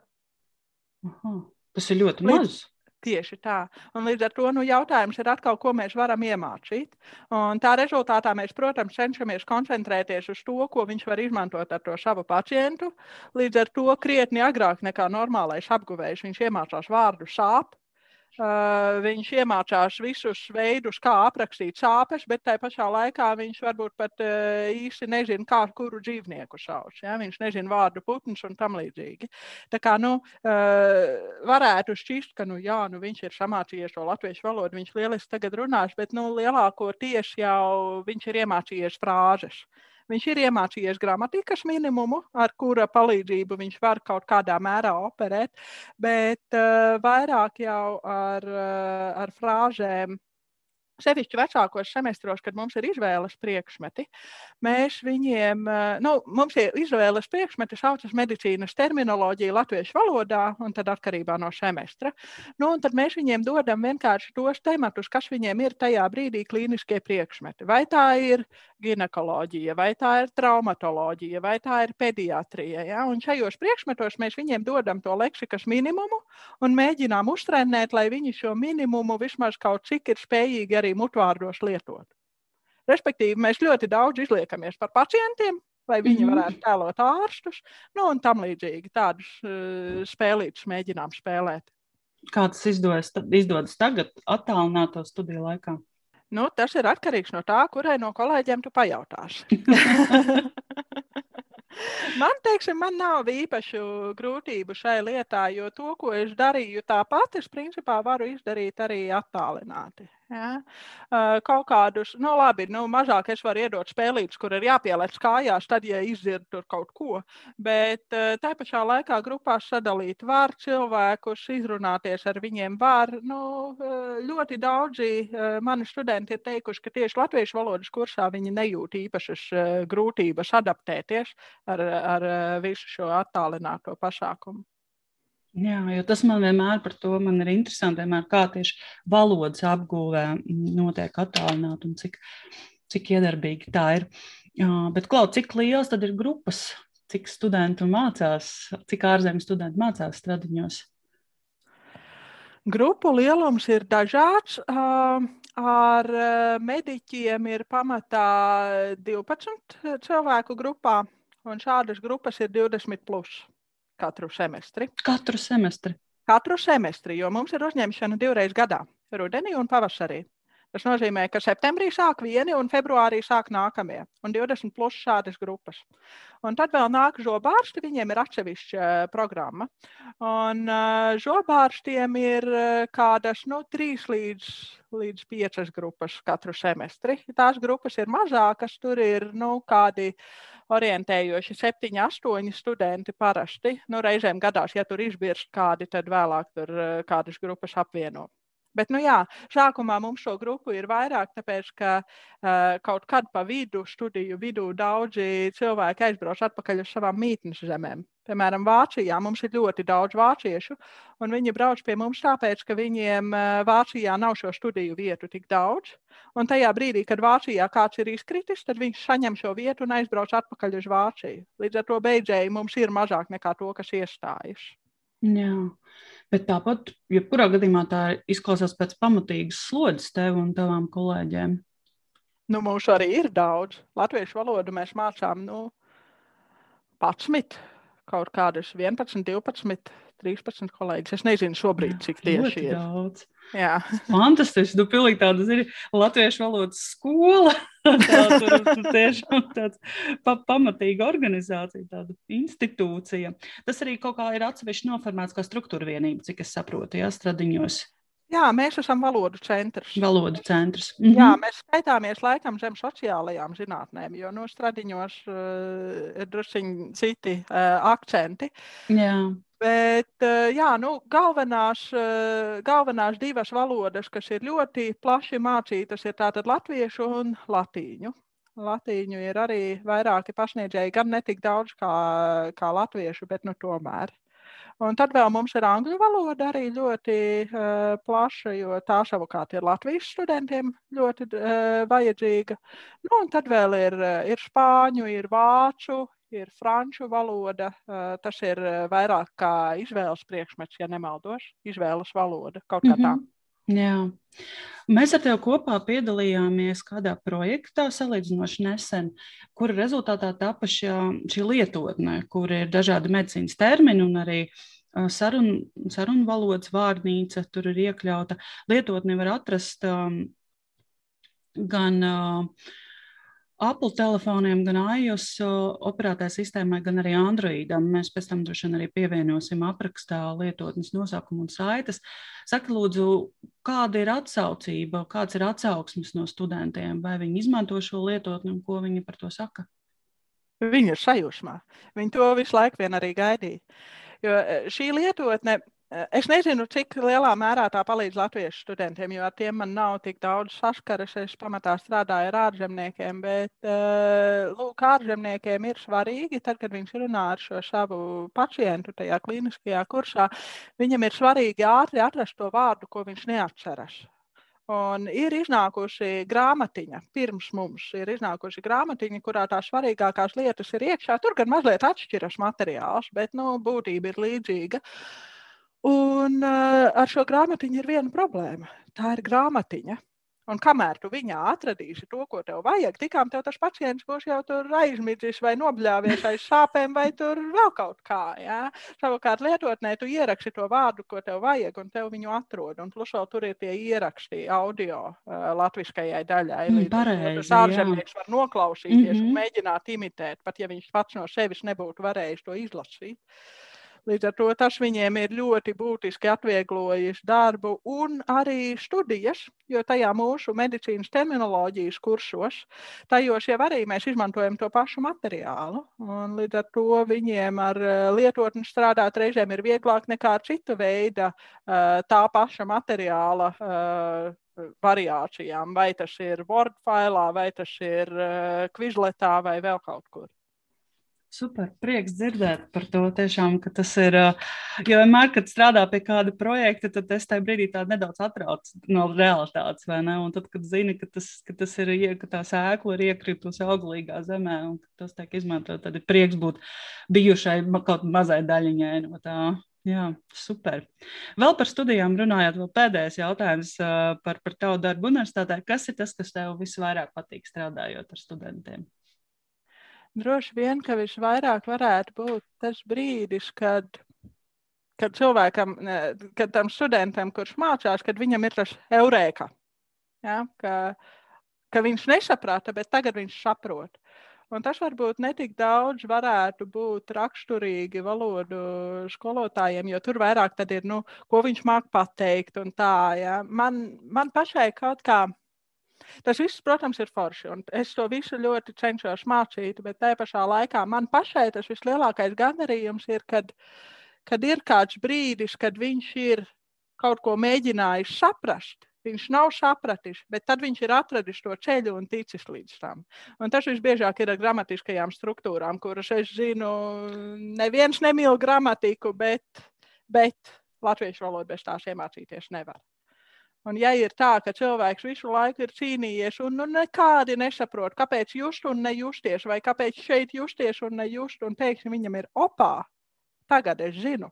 Aha. Tas ir ļoti Līdz... Tieši tā. Un līdz ar to nu, jautājums ir atkal, ko mēs varam iemācīt. Un tā rezultātā mēs, protams, cenšamies koncentrēties uz to, ko viņš var izmantot ar to savu pacientu. Līdz ar to krietni agrāk nekā normālais apguvējs viņš iemācās vārdu sāp, Uh, viņš iemācās visus veidus, kā aprakstīt sāpes, bet tajā pašā laikā viņš varbūt pat uh, īsti nezina, kā kuru dzīvnieku sauc. Ja? Viņš nezina vārdu putns un tam līdzīgi. Tā kā nu, uh, varētu šķist, ka nu, jā, nu, viņš ir samācījies to latviešu valodu, viņš lieliski tagad runās, bet nu, lielākoties jau viņš ir iemācījies frāzes. Viņš ir iemācījies gramatikas minimumu, ar kura palīdzību viņš var kaut kādā mērā operēt, bet uh, vairāk jau ar, uh, ar frāžēm sevišķi vecākos semestros, kad mums ir izvēles priekšmeti, mēs viņiem, eh, nu, mums ir izvēles priekšmeti, saucas medicīnas terminoloģija latviešu valodā, un tad atkarībā no semestra. Nu, tad mēs viņiem dodam vienkārši tos tematus, kas viņiem ir tajā brīdī klīniskie priekšmeti. Vai tā ir ginekoloģija, vai tā ir traumatoloģija, vai tā ir pediatrija. Ja? Un šajos priekšmetos mēs viņiem dodam to leksikas minimumu un mēģinām uztrenēt, lai viņi šo minimumu vismaz kaut cik ir spējīgi arī mutvārdos lietot. Respektīvi, mēs ļoti daudz izliekamies par pacientiem, lai viņi -hmm. varētu tēlot ārstus, nu, un tam līdzīgi tādus uh, spēlītus mēģinām spēlēt. Kā tas izdodas, izdodas tagad, attālināto studiju laikā? Nu, tas ir atkarīgs no tā, kurai no kolēģiem tu pajautāsi. Man, teiksim, man nav īpašu grūtību šai lietā, jo to, ko es darīju tāpat, es principā varu izdarīt arī attālināti. Ja? Kaut kādus, nu, labi, nu, mazāk es varu iedot spēlītus, kur ir jāpieliec kājās, tad, ja izdzird tur kaut ko. Bet tā pašā laikā grupās sadalīt var cilvēkus, izrunāties ar viņiem var. Nu, ļoti daudzi mani studenti ir teikuši, ka tieši latviešu valodas kursā viņi nejūt īpašas grūtības adaptēties ar, ar visu šo attālināto pasākumu. Jā, jo tas man vienmēr par to man ir interesanti, vienmēr, kā tieši valodas apgūvē notiek attālināti un cik, cik iedarbīgi tā ir. Jā, bet, Klaud, cik liels tad ir grupas, cik studentu mācās, cik ārzemju studenti mācās stradiņos? Grupu lielums ir dažāds. Ar mediķiem ir pamatā 12 cilvēku grupā, un šādas grupas ir 20 plus katru semestri. Katru semestri. Katru semestri, jo mums ir uzņemšana divreiz gadā, rudenī un pavasarī. Tas nozīmē, ka septembrī sāk vieni un februārī sāk nākamie, un 20 plus šādas grupas. Un tad vēl nāk žobārsti, viņiem ir atsevišķa uh, programma. Un uh, žobārstiem ir uh, kādas nu, 3 līdz, līdz 5 grupas katru semestri. Tās grupas ir mazākas, tur ir nu, kādi orientējoši 7, 8 studenti parasti. Nu, reizēm gadās, ja tur izbirst kādi, tad vēlāk tur kādas grupas apvieno. Bet, nu jā, sākumā mums šo grupu ir vairāk, tāpēc, ka uh, kaut kad pa vidu, studiju vidū, daudzi cilvēki aizbrauc atpakaļ uz savām mītnes zemēm. Piemēram, Vācijā mums ir ļoti daudz vāciešu, un viņi brauc pie mums tāpēc, ka viņiem uh, Vācijā nav šo studiju vietu tik daudz. Un tajā brīdī, kad Vācijā kāds ir izkritis, tad viņš saņem šo vietu un aizbrauc atpakaļ uz Vāciju. Līdz ar to beidzēji mums ir mazāk nekā to, kas iestājas. Jā. Bet tāpat, jebkurā gadījumā, tā izklausās pēc pamatīgas slodzes tev un tavām kolēģiem. Nu, mums arī ir daudz. Latviešu valodu mēs mācām nu, 11, kaut kādas 11, 12, 13 kolēģis. Es nezinu šobrīd, cik tieši ir. Daudz. Jā. Fantastiski. Nu, pilnīgi tāda ir latviešu valodas skola. tā ir tiešām tāds pa, pamatīga organizācija, tāda institūcija. Tas arī kaut kā ir atsevišķi noformēts kā struktūra vienība, cik es saprotu, jā, stradiņos. Jā, mēs esam valodu centrs. Valodu centrs. Mhm. Jā, mēs skaitāmies laikam zem sociālajām zinātnēm, jo no stradiņos uh, ir drusciņi citi uh, akcenti. Jā. Bet eh, jā, nu, galvenās, eh, galvenās divas valodas, kas ir ļoti plaši mācītas, ir tātad latviešu un latīņu. Latīņu ir arī vairāki pasniedzēji, gan ne tik daudz kā, kā latviešu, bet nu tomēr. Un tad vēl mums ir angļu valoda arī ļoti uh, plaša, jo tā savukārt ir Latvijas studentiem ļoti uh, vajadzīga. Nu, un tad vēl ir, ir spāņu, ir vāču, ir franču valoda. Uh, tas ir vairāk kā izvēles priekšmets, ja nemaldos, izvēles valoda kaut kā tā. Mm -hmm. Jā. Mēs ar tevi kopā piedalījāmies kādā projektā salīdzinoši nesen, kura rezultātā tapa šā, šī lietotne, kur ir dažādi medicīnas termini un arī sarunu sarun valodas vārnīca tur ir iekļauta. Lietotni var atrast um, gan uh, Apple telefoniem, gan iOS operētāja sistēmai, gan arī Androidam. Mēs pēc tam droši vien arī pievienosim aprakstā lietotnes nosaukumu un saites. Saka, lūdzu, kāda ir atsaucība, kāds ir atsauksmes no studentiem, vai viņi izmanto šo lietotni un ko viņi par to saka? Viņi ir sajūsmā. Viņi to visu laiku vien arī gaidīja. Jo šī lietotne Es nezinu, cik lielā mērā tā palīdz latviešu studentiem, jo ar tiem man nav tik daudz saskares. Es pamatā strādāju ar ārzemniekiem, bet lūk, ārzemniekiem ir svarīgi, tad, kad viņš runā ar šo savu pacientu tajā klīniskajā kursā, viņam ir svarīgi ātri atrast to vārdu, ko viņš neatceras. Un ir iznākusi grāmatiņa, pirms mums ir iznākusi grāmatiņa, kurā tās svarīgākās lietas ir iekšā. Tur gan mazliet atšķiras materiāls, bet nu, būtība ir līdzīga. Uh, Un uh, ar šo grāmatiņu ir viena problēma. Tā ir grāmatiņa. Un kamēr tu viņā atradīsi to, ko tev vajag, tikām tev tas pacients būs jau tur aizmidzis vai nobļāvies aiz sāpēm vai tur vēl kaut kā. Ja? Savukārt lietotnē tu ieraksti to vārdu, ko tev vajag, un tev viņu atrod. Un plus vēl tur ir tie ieraksti audio uh, latviskajai daļai. Mm, pareizi, ārzemnieks var noklausīties mm -hmm. un mēģināt imitēt, pat ja viņš pats no sevis nebūtu varējis to izlasīt. Uh, Līdz ar to tas viņiem ir ļoti būtiski atvieglojis darbu un arī studijas, jo tajā mūsu medicīnas terminoloģijas kursos, tajos jau arī mēs izmantojam to pašu materiālu. Līdz ar to viņiem ar eh, lietotni strādāt reizēm ir vieglāk nekā ar citu veidu eh, tā paša materiāla eh, variācijām. Vai tas ir Word failā, vai tas ir Quizletā vai vēl kaut kur. Super, prieks dzirdēt par to. Tiešām, tas ir. Jo vienmēr, kad strādā pie kāda projekta, tad es tajā brīdī nedaudz atraucu no realitātes. Un tad, kad zini, ka tas, ka tas ir, ka tā sēkla ir iekritusi auglīgā zemē un tas tiek izmantot, tad ir prieks būt bijušai kaut mazai daļiņai no tā. Jā, super. Vēl par studijām runājot, vēl pēdējais jautājums par, par tavu darbu universitātē. Kas ir tas, kas tev visvairāk patīk strādājot ar studentiem? Droši vien, ka visvairāk varētu būt tas brīdis, kad, kad cilvēkam, kad tam studentam, kurš mācās, kad viņam ir tas eureka. Ja, ka, ka viņš nesaprata, bet tagad viņš saprot. Un tas varbūt netik daudz varētu būt raksturīgi valodu skolotājiem, jo tur vairāk ir, nu, ko viņš māk pateikt. Tā, ja. man, man pašai kaut kā Tas viss, protams, ir forši. Es to visu ļoti cenšos mācīt, bet tajā pašā laikā man pašai tas vislielākais gandarījums ir, kad, kad ir kāds brīdis, kad viņš ir kaut ko mēģinājis saprast. Viņš nav sapratis, bet tad viņš ir atradis to ceļu un ticis līdz tam. Un tas visbiežāk ir ar gramatiskajām struktūrām, kuras es zinu, neviens nemīl gramatiku, bet, bet latviešu valodu bez tās iemācīties nevar. Un, ja ir tā, ka cilvēks visu laiku ir cīnījies un nu, nekādi nesaprot, kāpēc just un nejusties, vai kāpēc šeit justies un nejust, un pēkšņi viņam ir opā, tagad es zinu.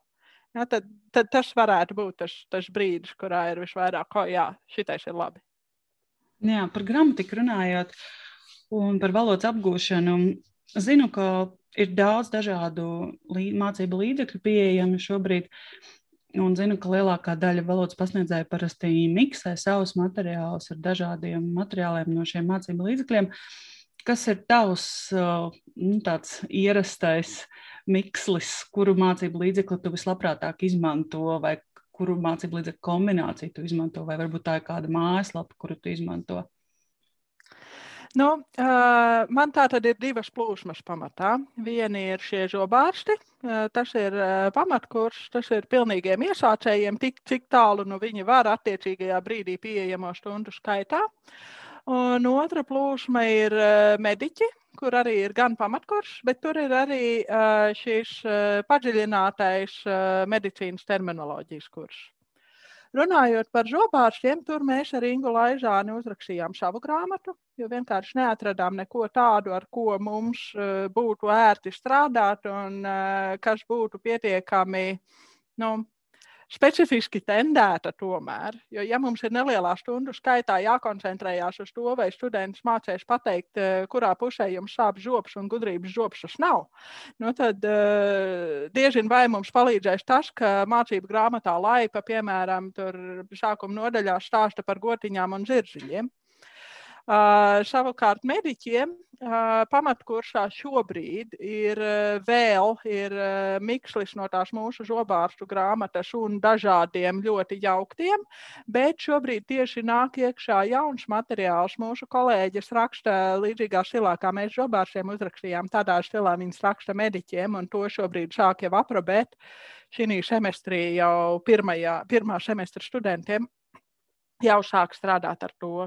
Ja, tad, tad tas varētu būt tas, tas brīdis, kurā ir visvairāk, ko jā, šitais ir labi. Jā, par gramatiku runājot un par valodas apgūšanu. Zinu, ka ir daudz dažādu mācību līdzekļu pieejami šobrīd. Un zinu, ka lielākā daļa valodas pasniedzēju parasti miksē savus materiālus ar dažādiem materiāliem no šiem mācību līdzekļiem. Kas ir tavs nu, tāds ierastais mikslis, kuru mācību līdzekli tu vislabprātāk izmanto, vai kuru mācību līdzekļu kombināciju tu izmanto, vai varbūt tā ir kāda mājaslapa, kuru tu izmanto? Nu, uh, man tā tad ir divas plūsmas pamatā. Viena ir šie zobārsti, uh, tas ir uh, pamatkurs, tas ir pilnīgiem iesācējiem, tik, cik tālu nu viņi var attiecīgajā brīdī pieejamo stundu skaitā. Un otra plūsma ir mediķi, kur arī ir gan pamatkurs, bet tur ir arī šis padziļinātais medicīnas terminoloģijas kurs. Runājot par žobārstiem, tur mēs ar Ingu Laižāni uzrakstījām savu grāmatu, jo vienkārši neatradām neko tādu, ar ko mums būtu ērti strādāt un kas būtu pietiekami nu, specifiski tendēta tomēr. Jo, ja mums ir nelielā stundu skaitā jākoncentrējās uz to, vai students mācīs pateikt, eh, kurā pusē jums sāp žops un gudrības žops tas nav, nu tad uh, diezin vai mums palīdzēs tas, ka mācību grāmatā laipa, piemēram, sākuma nodaļā stāsta par gotiņām un zirziņiem. Savukārt mediķiem pamatkursā šobrīd ir vēl ir, mikslis no tās mūsu zobārstu grāmatas un dažādiem ļoti jauktiem, bet šobrīd tieši nāk iekšā jauns materiāls. Mūsu kolēģis raksta līdzīgā stilā, kā mēs zobārstiem uzrakstījām, tādā stilā viņas raksta mediķiem, un to šobrīd sāk jau aprobēt šī semestrī jau pirmajā, pirmā semestra studentiem jau sāk strādāt ar to.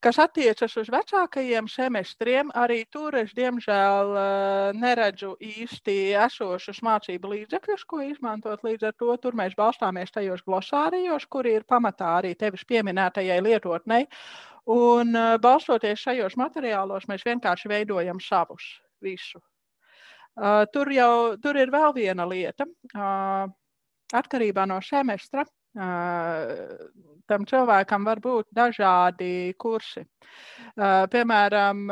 Kas attiecas uz vecākajiem semestriem, arī tur es diemžēl eh, neredzu īsti esošus mācību līdzekļus, ko izmantot. Līdz ar to tur mēs balstāmies tajos glosārijos, kuri ir pamatā arī tevis pieminētajai lietotnei. Un eh, balstoties šajos materiālos, mēs vienkārši veidojam savus visu. Uh, tur jau tur ir vēl viena lieta. Uh, atkarībā no semestra tam cilvēkam var būt dažādi kursi. Piemēram,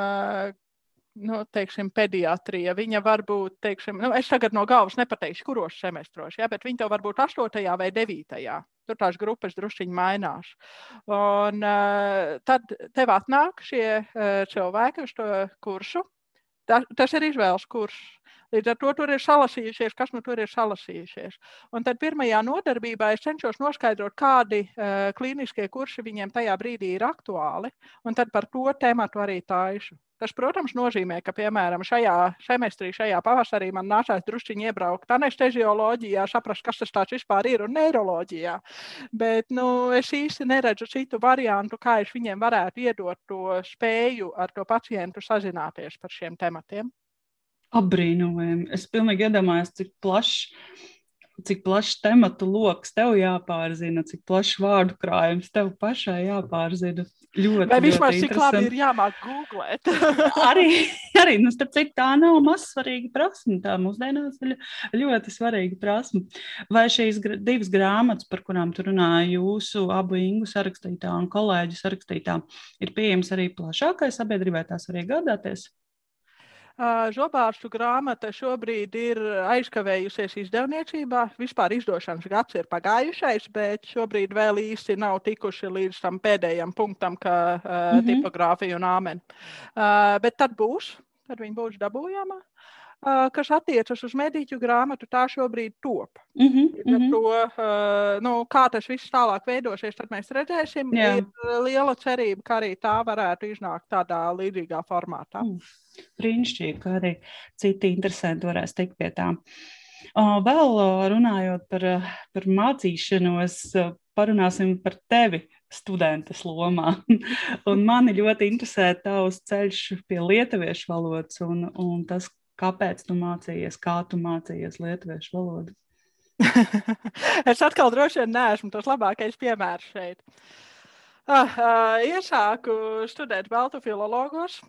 nu, teiksim, pediatrija. Viņa var būt, teiksim, nu, es tagad no galvas nepateikšu, kuros semestros, ja, bet viņa to var būt 8. vai 9. Tur tās grupas druskuļi mainās. Un tad tev atnāk šie cilvēki uz to kursu. Ta, tas ir izvēles kurs. Līdz ar to tur ir salasījušies, kas nu tur ir salasījušies. Un tad pirmajā nodarbībā es cenšos noskaidrot, kādi uh, klīniskie kursi viņiem tajā brīdī ir aktuāli, un tad par to tematu arī taisu. Tas, protams, nozīmē, ka, piemēram, šajā semestrī, šajā pavasarī man nācās druskuļi iebraukt anestezioloģijā, saprast, kas tas vispār ir un neiroloģijā. Bet nu, es īsti neredzu citu variantu, kā es viņiem varētu iedot to spēju ar to pacientu sazināties par šiem tematiem. Apbrīnojami. Es pilnīgi iedomājos, cik plašs cik plašs tematu lokus tev jāpārzina, cik plašs vārdu krājums tev pašai jāpārzina. Ļoti, Vai vismaz cik labi ir jāmāk googlēt? arī, arī nu, starp citu, tā nav mazsvarīga prasme. Tā mūsdienās ir ļoti svarīga prasme. Vai šīs divas grāmatas, par kurām tu runāji, jūsu abu ingu sarakstītā un kolēģu sarakstītā, ir pieejamas arī plašākai sabiedrībai, tās var iegādāties? Žobārstu grāmata šobrīd ir aizkavējusies izdevniecībā. Vispār izdošanas gads ir pagājušais, bet šobrīd vēl īsti nav tikuši līdz tam pēdējam punktam, uh, mm -hmm. tipogrāfija un āmen. Bet tad būs, tad viņi būs dabūjama. Uh, kas attiecas uz mediķu grāmatu, tā šobrīd top. Mm -hmm. to, uh, nu, kā tas viss tālāk veidosies, tad mēs redzēsim. Jā. Ir liela cerība, ka arī tā varētu iznākt tādā līdzīgā formātā. Mm brīnišķīgi, ka arī citi interesanti varēs tikt pie tām. Vēl runājot par, par mācīšanos, parunāsim par tevi studentes lomā. un mani ļoti interesē tavs ceļš pie lietuviešu valodas un, un tas, kāpēc tu mācījies, kā tu mācījies lietuviešu valodu. es atkal droši vien neesmu tas labākais piemērs šeit. Uh, uh, iesāku studēt Baltu filologos,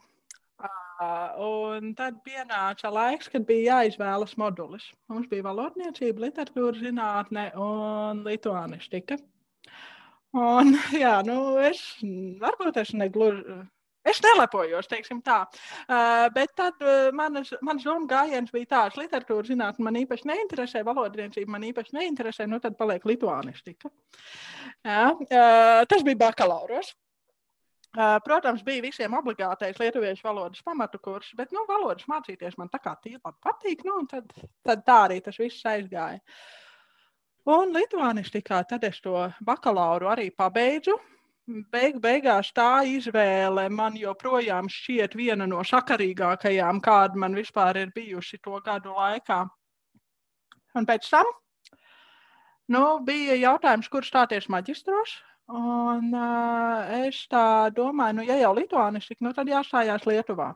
Un tad pienāca laiks, kad bija jāizvēlas modulis. Mums bija valodniecība, literatūra zinātne un lituānistika. Un, jā, nu, es varbūt es negluži. Es nelepojos, teiksim tā. Uh, bet tad uh, manas, manas domu gājiens bija tāds, ka literatūra zinātnē man īpaši neinteresē, valodniecība man īpaši neinteresē, nu tad paliek lituānistika. Jā, uh, tas bija bakalauros. Protams, bija visiem obligātais lietuviešu valodas pamatu kurs, bet nu, valodas mācīties man tā kā tīri patīk. Nu, tad, tad tā arī tas viss aizgāja. Un Lietuvānistikā tad es to bakalauru arī pabeidzu. Beig, beigās tā izvēle man joprojām šķiet viena no sakarīgākajām, kāda man vispār ir bijusi to gadu laikā. Un pēc tam nu, bija jautājums, kur stāties maģistros. Un, uh, es tā domāju, nu, ja jau Lietuvānistika, nu, tad jāstājās Lietuvā.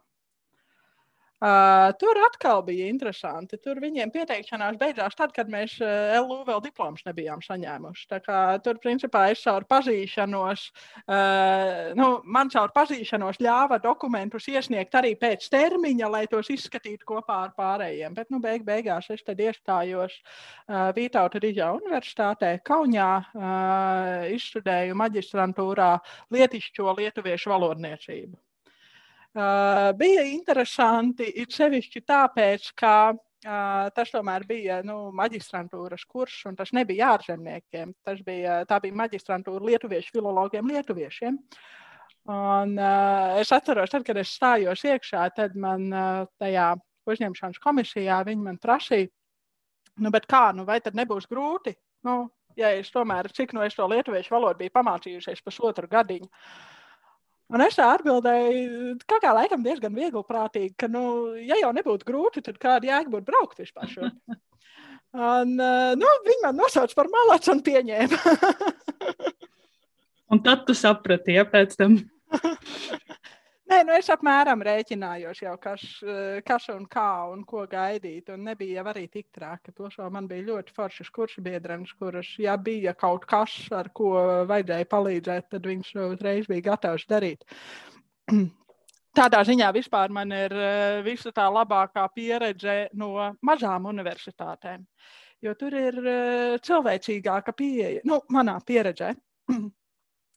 Uh, tur atkal bija interesanti. Tur viņiem pieteikšanās beidzās tad, kad mēs uh, LU vēl diplomas nebijām saņēmuši. Kā, tur, principā, es caur pazīšanos, uh, nu, man caur pazīšanos ļāva dokumentus iesniegt arī pēc termiņa, lai tos izskatītu kopā ar pārējiem. Bet, nu, beig, beigās es tad iestājos uh, Vītauta Rīģa Universitātē Kaunijā, uh, izstudēju maģistrantūrā lietišķo lietuviešu valodniecību. Bija interesanti, it sevišķi tāpēc, ka uh, tas tomēr bija nu, maģistrantūras kurs, un tas nebija ārzemniekiem. Tas bija, tā bija maģistrantūra lietuviešu filologiem, lietuviešiem. Un, uh, es atceros, tad, kad es stājos iekšā, tad man uh, tajā uzņemšanas komisijā viņi man prasīja, nu, kā, nu, vai tad nebūs grūti? Nu, ja es tomēr, cik no es to lietuviešu valodu biju pamācījušies pusotru gadiņu. Uh, Un es tā atbildēju, kā, kā laikam diezgan viegli prātīgi, ka, nu, ja jau nebūtu grūti, tad kāda jēga būtu braukt vispār šo. Un, nu, viņi man nosauca par malacu un pieņēma. un tad tu saprati, ja pēc tam. Nē, nu es apmēram rēķinājos jau, kas, kas un kā un ko gaidīt. Un nebija jau arī tik traki. Plašā man bija ļoti foršas kursu biedrenes, kuras, ja bija kaut kas, ar ko vajadzēja palīdzēt, tad viņš uzreiz bija gatavs darīt. Tādā ziņā vispār man ir visa tā labākā pieredze no mazām universitātēm, jo tur ir cilvēcīgāka pieeja, nu, manā pieredzē.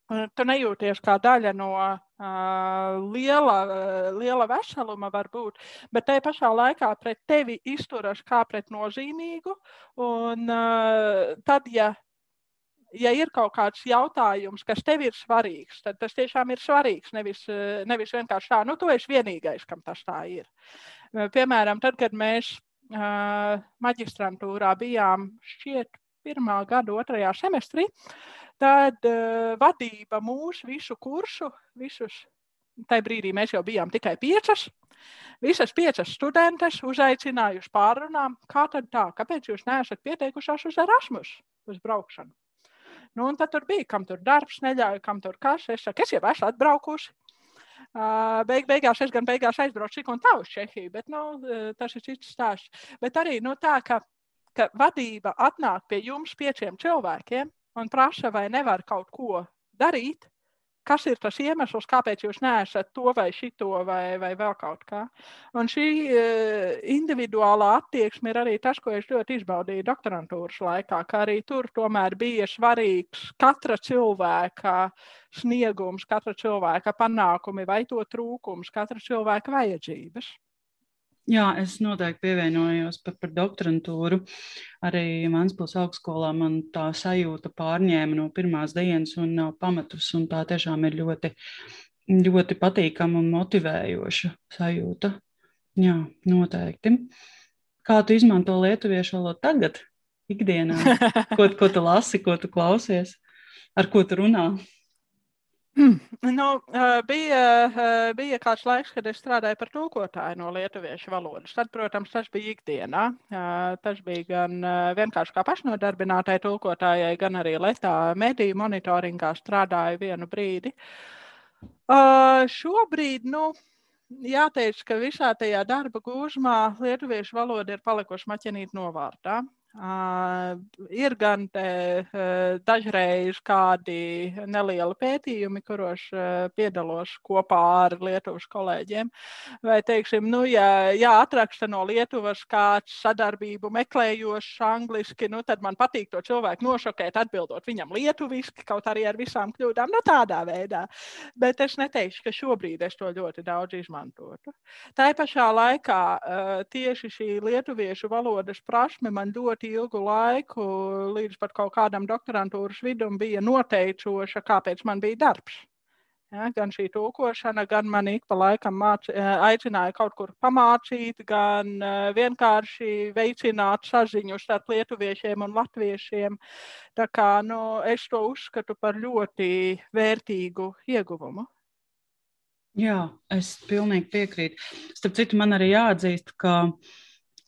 Tu nejūties kā daļa no liela, uh, liela veseluma, varbūt, bet te pašā laikā pret tevi izturas kā pret nozīmīgu. Un, uh, tad, ja, ja ir kaut kāds jautājums, kas tev ir svarīgs, tad tas tiešām ir svarīgs. Nevis, nevis vienkārši tā, nu, tu esi vienīgais, kam tas tā ir. Piemēram, tad, kad mēs uh, maģistrantūrā bijām šķiet pirmā gada otrajā semestrī, tad uh, vadība mūsu visu kursu, visus, tajā brīdī mēs jau bijām tikai piecas, visas piecas studentes uzaicinājuši pārunām, kā tad tā, kāpēc jūs neesat pieteikušās uz Erasmus, uz braukšanu. Nu, un tad tur bija, kam tur darbs neļauj, kam tur kas. Es saku, es jau esmu atbraukusi. Uh, beig, beigās es gan beigās aizbraucu tik un tā uz Čehiju, bet nu, tas ir cits stāsts. Bet arī nu, tā, ka, ka vadība atnāk pie jums pieciem cilvēkiem un prasa, vai nevar kaut ko darīt, kas ir tas iemesls, kāpēc jūs neesat to vai šito vai, vai vēl kaut kā. Un šī uh, individuālā attieksme ir arī tas, ko es ļoti izbaudīju doktorantūras laikā, ka arī tur tomēr bija svarīgs katra cilvēka sniegums, katra cilvēka panākumi vai to trūkums, katra cilvēka vajadzības. Jā, es noteikti pievienojos par, par doktorantūru. Arī Vanspils augstskolā man tā sajūta pārņēma no pirmās dienas un nav pamatus, un tā tiešām ir ļoti, ļoti patīkama un motivējoša sajūta. Jā, noteikti. Kā tu izmanto lietuviešu valodu tagad, ikdienā? Ko, ko tu lasi, ko tu klausies, ar ko tu runā? Hmm. Nu, bija, bija kāds laiks, kad es strādāju par tulkotāju no lietuviešu valodas. Tad, protams, tas bija ikdienā. Tas bija gan vienkārši kā pašnodarbinātai tulkotājai, gan arī Lietā mediju monitoringā strādāju vienu brīdi. Šobrīd, nu, jāteic, ka visā tajā darba gūžmā lietuviešu valoda ir palikuši maķenīt novārtā. Uh, ir gan te, uh, dažreiz kādi nelieli pētījumi, kuros uh, piedalos kopā ar Lietuvas kolēģiem. Vai, teiksim, nu, ja, ja atraksta no Lietuvas kāds sadarbību meklējošs angliski, nu, tad man patīk to cilvēku nošokēt, atbildot viņam lietuviski, kaut arī ar visām kļūdām, nu, tādā veidā. Bet es neteikšu, ka šobrīd es to ļoti daudz izmantotu. Tā pašā laikā tieši šī lietuviešu valodas prasme man ļoti ilgu laiku, līdz pat kaut kādam doktorantūras vidum, bija noteicoša, kāpēc man bija darbs. Ja, gan šī tūkošana, gan man ik pa laikam māc, aicināja kaut kur pamācīt, gan vienkārši veicināt saziņu starp lietuviešiem un latviešiem. Tā kā nu, es to uzskatu par ļoti vērtīgu ieguvumu. Jā, es pilnīgi piekrītu. Starp citu, man arī jāatzīst, ka uh,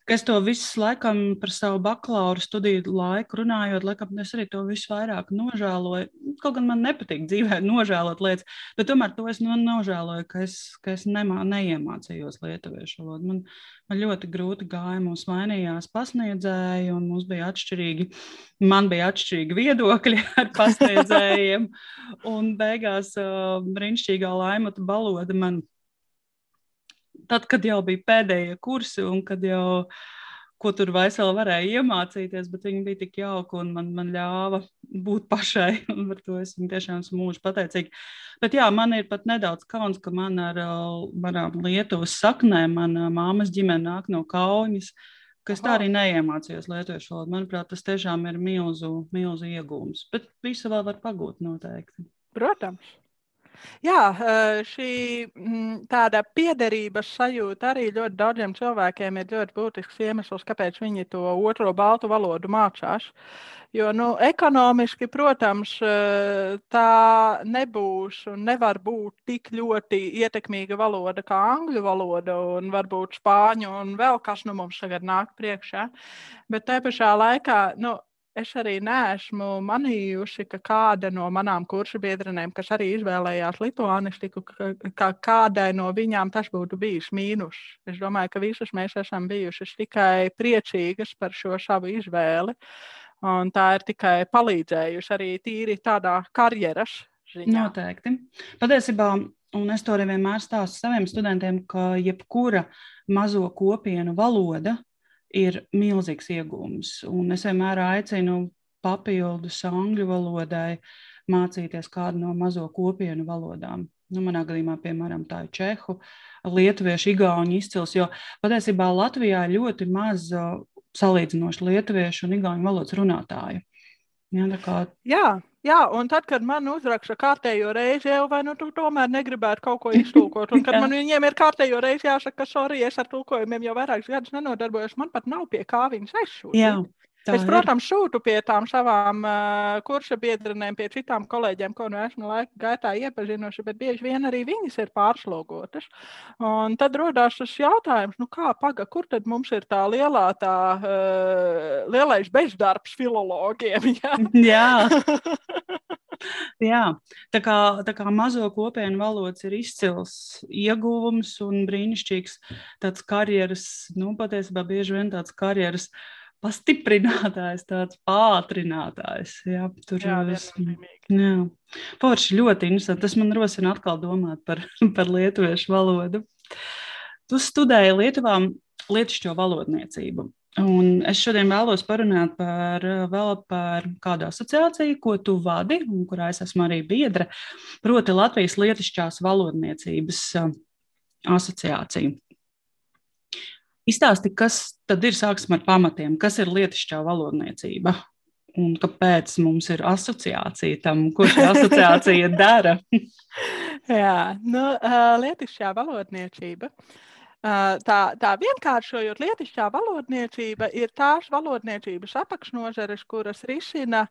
es to visu laikam par savu bakalaura studiju laiku runājot, laikam es arī to visu vairāk nožēloju. Kaut gan man nepatīk dzīvē nožēlot lietas, bet tomēr to es no, nožēloju, ka es, ka es nemā, neiemācījos lietuviešu valodu. Man, man ļoti grūti gāja, mums mainījās pasniedzēji, un mums bija atšķirīgi, man bija atšķirīgi viedokļi ar pasniedzējiem, un beigās uh, brīnišķīgā laimata baloda man tad, kad jau bija pēdējie kursi un kad jau ko tur vairs varēja iemācīties, bet viņi bija tik jauki un man, man ļāva būt pašai. Par to es viņam tiešām esmu mūžīgi pateicīga. Bet jā, man ir pat nedaudz kauns, ka man ar manām Lietuvas saknēm, mana māmas ģimene nāk no Kaunas. Es tā arī neiemācījos lietuviešu valodu. Manuprāt, tas tiešām ir milzu, milzu iegūms. Bet visu vēl var pagūt noteikti. Protams. Jā, šī mm, tāda piederības sajūta arī ļoti daudziem cilvēkiem ir ļoti būtisks iemesls, kāpēc viņi to otro baltu valodu mācās. Jo nu, ekonomiski, protams, tā nebūs un nevar būt tik ļoti ietekmīga valoda kā angļu valoda un varbūt spāņu un vēl kas nu mums tagad nāk priekšā. Bet tajā pašā laikā nu, es arī neesmu manījusi, ka kāda no manām kursu biedrenēm, kas arī izvēlējās lituānistiku, ka kādai no viņām tas būtu bijis mīnus. Es domāju, ka visas mēs esam bijušas tikai priecīgas par šo savu izvēli. Un tā ir tikai palīdzējusi arī tīri tādā karjeras ziņā. Noteikti. Patiesībā, un es to arī vienmēr stāstu saviem studentiem, ka jebkura mazo kopienu valoda ir milzīgs iegūms. Un es vienmēr aicinu papildus angļu valodai mācīties kādu no mazo kopienu valodām. Nu, manā gadījumā, piemēram, tā ir čehu, lietuviešu, igauņu izcils, jo patiesībā Latvijā ļoti maz salīdzinoši lietuviešu un igauņu valodas runātāju. Ja, kā... Jā, Jā, un tad, kad man uzraksta kārtējo reizi, jau vai nu tu tomēr negribētu kaut ko iztulkot, un kad man viņiem ir kārtējo reizi jāsaka, ka sorry, es ar tulkojumiem jau vairākus gadus nenodarbojos, man pat nav pie kā viņas aizsūtīt. Tā es, protams, ir. sūtu pie tām savām uh, kursa biedrenēm, pie citām kolēģiem, ko nu esmu laika gaitā iepazinuši, bet bieži vien arī viņas ir pārslogotas. Un tad rodās tas jautājums, nu kā paga, kur tad mums ir tā lielā, tā uh, lielais bezdarbs filologiem? Jā. Jā, tā kā, tā kā mazo kopienu valodas ir izcils ieguvums un brīnišķīgs tāds karjeras, nu, patiesībā bieži vien tāds karjeras uh, pastiprinātājs, tāds pātrinātājs. Jā, tur jā, es, jā. Porši ļoti interesanti. Tas man rosina atkal domāt par, par lietuviešu valodu. Tu studēji Lietuvā lietušķo valodniecību. Un es šodien vēlos parunāt par, vēl par kādu asociāciju, ko tu vadi, un kurā es esmu arī biedra, proti Latvijas Lietišķās valodniecības asociāciju. Izstāsti, kas tad ir, sāksim ar pamatiem, kas ir lietišķā valodniecība un kāpēc mums ir asociācija tam, ko šī asociācija dara? Jā, nu, lietišķā valodniecība. Tā, tā vienkāršojot, lietišķā valodniecība ir tās valodniecības apakšnozares, kuras risina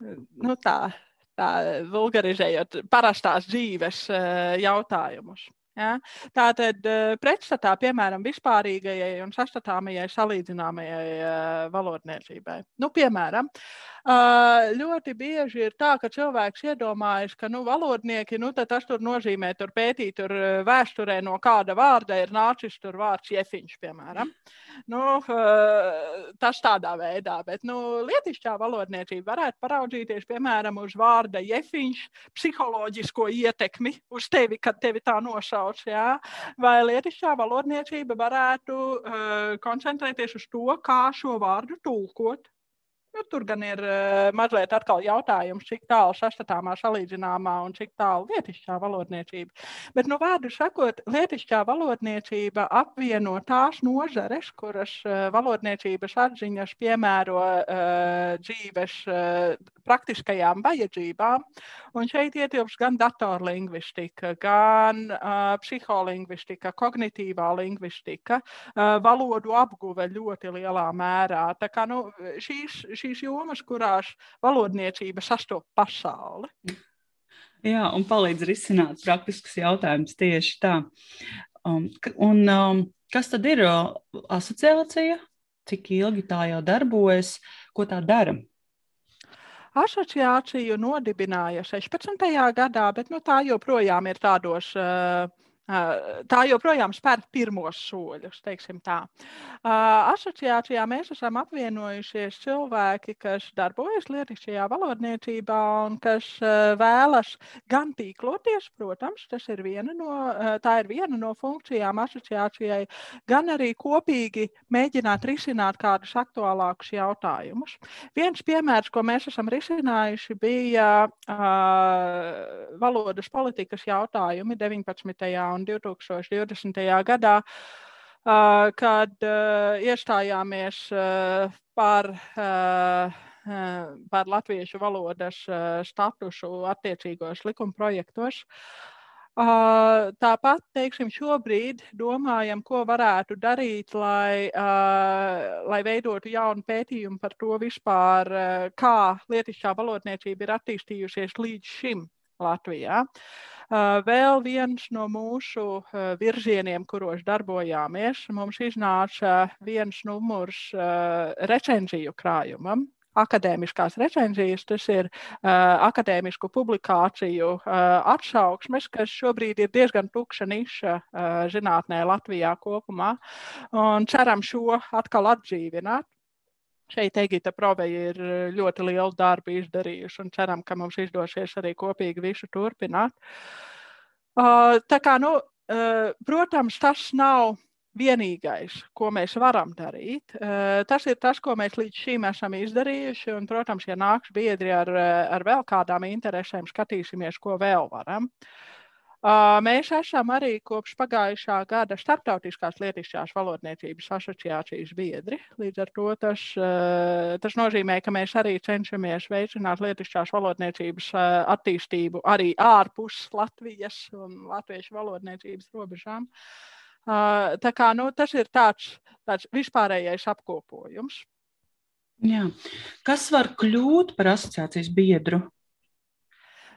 nu, tā, tā vulgarizējot parastās dzīves jautājumus. Ja? Tātad eh, pretstatā, piemēram, vispārīgajai un sastatāmajai salīdzināmajai uh, valodniecībai. Nu, piemēram, uh, ļoti bieži ir tā, ka cilvēks iedomājas, ka nu, valodnieki, nu, tas tur nozīmē tur pētīt tur vēsturē no kāda vārda ir nācis tur vārds jefiņš, piemēram. Nu, uh, tas tādā veidā, bet nu, lietišķā valodniecība varētu paraudzīties, piemēram, uz vārda jefiņš psiholoģisko ietekmi uz tevi, kad tevi tā nosauc sauc, jā, vai lietišķā valodniecība varētu uh, koncentrēties uz to, kā šo vārdu tulkot. Nu, tur gan ir uh, mazliet atkal jautājums, cik tālu sastatāmā, salīdzināmā un cik tālu lietišķā valodniecība. Bet, nu, vārdu sakot, lietišķā valodniecība apvieno tās nozares, kuras uh, valodniecības atziņas piemēro uh, dzīves uh, praktiskajām vajadzībām. Un šeit ietilps gan datorlingvistika, gan uh, psiholingvistika, kognitīvā lingvistika, uh, valodu apguve ļoti lielā mērā. Tā kā nu, šīs, šīs jomas, kurās valodniecība sastopas pasauli. Jā, un palīdz risināt praktiskus jautājumus tieši tā. Um, un, um, kas tad ir uh, asociācija? cik ilgi tā jau darbojas, ko tā dara? Asociāciju nodibināja 16. gadā, bet nu, tā joprojām ir tādos uh, Tā joprojām spēr pirmos soļus, teiksim tā. Asociācijā mēs esam apvienojušies cilvēki, kas darbojas lietišķajā valodniecībā un kas vēlas gan tīkloties, protams, tas ir viena no, tā ir viena no funkcijām asociācijai, gan arī kopīgi mēģināt risināt kādus aktuālākus jautājumus. Viens piemērs, ko mēs esam risinājuši, bija valodas politikas jautājumi 19 un 2020. gadā, kad iestājāmies par, par latviešu valodas statusu attiecīgos likumprojektos. Uh, tāpat, teiksim, šobrīd domājam, ko varētu darīt, lai, uh, lai veidotu jaunu pētījumu par to vispār, uh, kā lietišķā valodniecība ir attīstījusies līdz šim Latvijā. Uh, Vēl viens no mūsu virzieniem, kuros darbojāmies, mums iznāca viens numurs recenziju krājumam, akadēmiskās recenzijas, tas ir uh, akadēmisku publikāciju uh, atsauksmes, kas šobrīd ir diezgan tukša niša uh, zinātnē Latvijā kopumā. Un ceram šo atkal atdzīvināt. Šeit Egita Proveja ir ļoti lielu darbu izdarījuši un ceram, ka mums izdosies arī kopīgi visu turpināt. Tā kā, nu, protams, tas nav vienīgais, ko mēs varam darīt. Tas ir tas, ko mēs līdz šim esam izdarījuši. Un, protams, ja nāks biedri ar, ar vēl kādām interesēm, skatīsimies, ko vēl varam. Uh, Mēs esam arī kopš pagājušā gada Startautiskās lietišķās valodniecības asociācijas biedri. Līdz ar to tas, tas nozīmē, ka mēs arī cenšamies veicināt lietišķās valodniecības attīstību arī ārpus Latvijas un latviešu valodniecības robežām. Tā kā nu, tas ir tāds, tāds vispārējais apkopojums. Jā. Kas var kļūt par asociācijas biedru?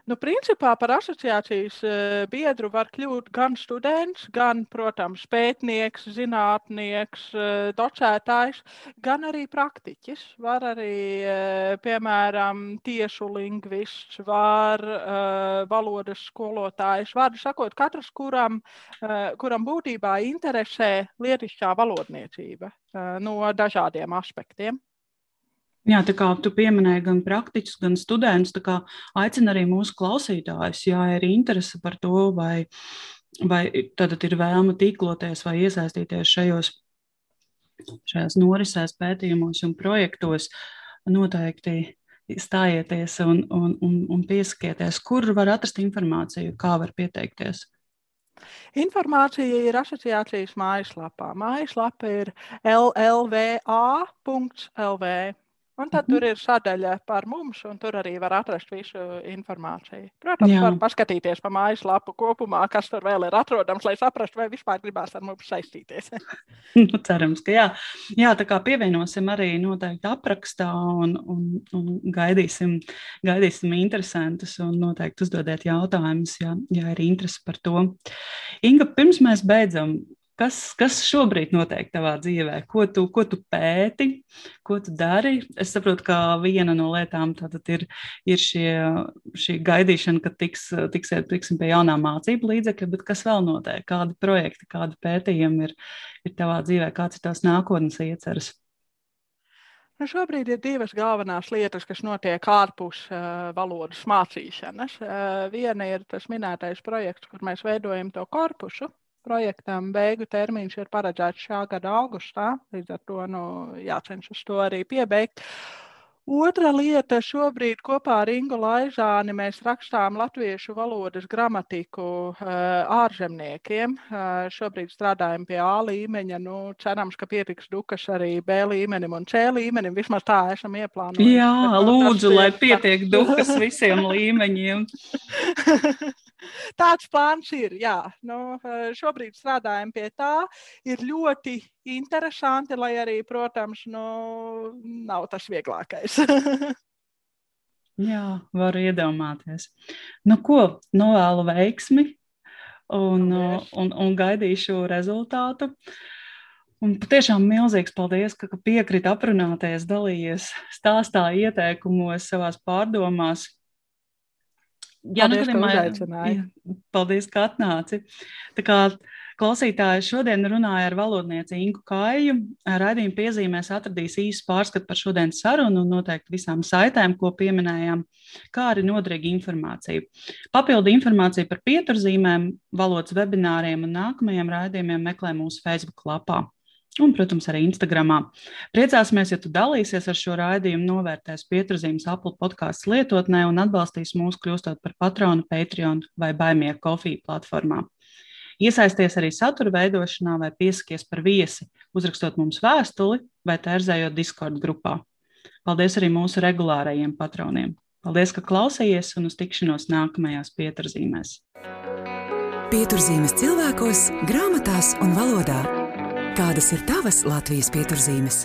Nu, principā par asociācijas eh, biedru var kļūt gan students, gan, protams, pētnieks, zinātnieks, eh, docētājs, gan arī praktiķis. Var arī, eh, piemēram, tiesu lingvists, var valodas skolotājs. Vārdu sakot, katrs, kuram, kuram būtībā interesē lietišķā valodniecība no dažādiem aspektiem. Jā, tā kā tu pieminēji gan praktiķus, gan studentus, tā kā aicina arī mūsu klausītājus, ja ir interese par to, vai, vai tad ir vēlme tīkloties vai iesaistīties šajos, šajās norisēs, pētījumos un projektos, noteikti stājieties un, un, un, un piesakieties, kur var atrast informāciju, kā var pieteikties. Informācija ir asociācijas mājaslapā. Mājaslapa ir llva.lv. Un tad tur ir sadaļa par mums, un tur arī var atrast visu informāciju. Protams, Jā. var paskatīties pa mājaslapu kopumā, kas tur vēl ir atrodams, lai saprastu, vai vispār gribās ar mums saistīties. nu, cerams, ka jā. jā, tā kā pievienosim arī noteikti aprakstā un, un, un gaidīsim, gaidīsim interesantus un noteikti uzdodiet jautājumus, ja, ja ir interesi par to. Inga, pirms mēs beidzam, Kas, kas šobrīd notiek tavā dzīvē? Ko tu, ko tu pēti, ko tu dari? Es saprotu, ka viena no lietām ir, ir šie, šī gaidīšana, ka tiks, tiksiet tiksim, pie jaunām mācību līdzekļa, bet kas vēl notiek? Kādi projekti, kādi pētījumi ir, ir tavā dzīvē, kāds ir tās nākotnes ieceras? Nu, šobrīd ir divas galvenās lietas, kas notiek ārpus uh, valodas mācīšanas. Uh, viena ir tas minētais projekts, kur mēs veidojam to korpusu, projektam beigu termiņš ir paredzēts šā gada augustā. Līdz ar to nu, jācenšas to arī piebeigt. Otra lieta šobrīd kopā ar Ingu Laižāni mēs rakstām latviešu valodas gramatiku uh, ārzemniekiem. Uh, šobrīd strādājam pie A līmeņa. Nu, cerams, ka pietiks dukas arī B līmenim un C līmenim. Vismaz tā esam ieplānojuši. Jā, nu, lūdzu, lai pietiek dukas visiem līmeņiem. Tāds plāns ir. Jā. Nu, šobrīd strādājam pie tā. Ir ļoti interesanti, lai arī, protams, nu, nav tas vieglākais. jā, varu iedomāties. Nu, ko novēlu veiksmi un, un, un gaidīšu rezultātu. Un patiešām milzīgs paldies, ka, ka piekrīt aprunāties, dalījies stāstā, ieteikumos, savās pārdomās. Jā, paldies, nu, ka jā, paldies, ka atnāci. Tā kā Klausītāji šodien runāja ar valodnieci Inku Kāju. Raidījuma piezīmēs atradīs īsu pārskatu par šodienas sarunu un noteikti visām saitēm, ko pieminējām, kā arī noderīgu informāciju. Papildu informāciju par pieturzīmēm, valodas webināriem un nākamajiem raidījumiem meklē mūsu Facebook lapā. Un, protams, arī Instagramā. Priecāsimies, ja tu dalīsies ar šo raidījumu, novērtēs pieturzīmes Apple podkāstu lietotnē un atbalstīs mūs, kļūstot par patronu Patreon vai Baimie kofiju platformā. Iesaisties arī satura veidošanā vai piesakies par viesi, uzrakstot mums vēstuli vai tērzējot Discord grupā. Paldies arī mūsu regulārajiem patroniem. Paldies, ka klausījāties un uz tikšanos nākamajās pieturzīmēs. Pieturzīmes cilvēkos, grāmatās un valodā. Kādas ir tavas Latvijas pieturzīmes?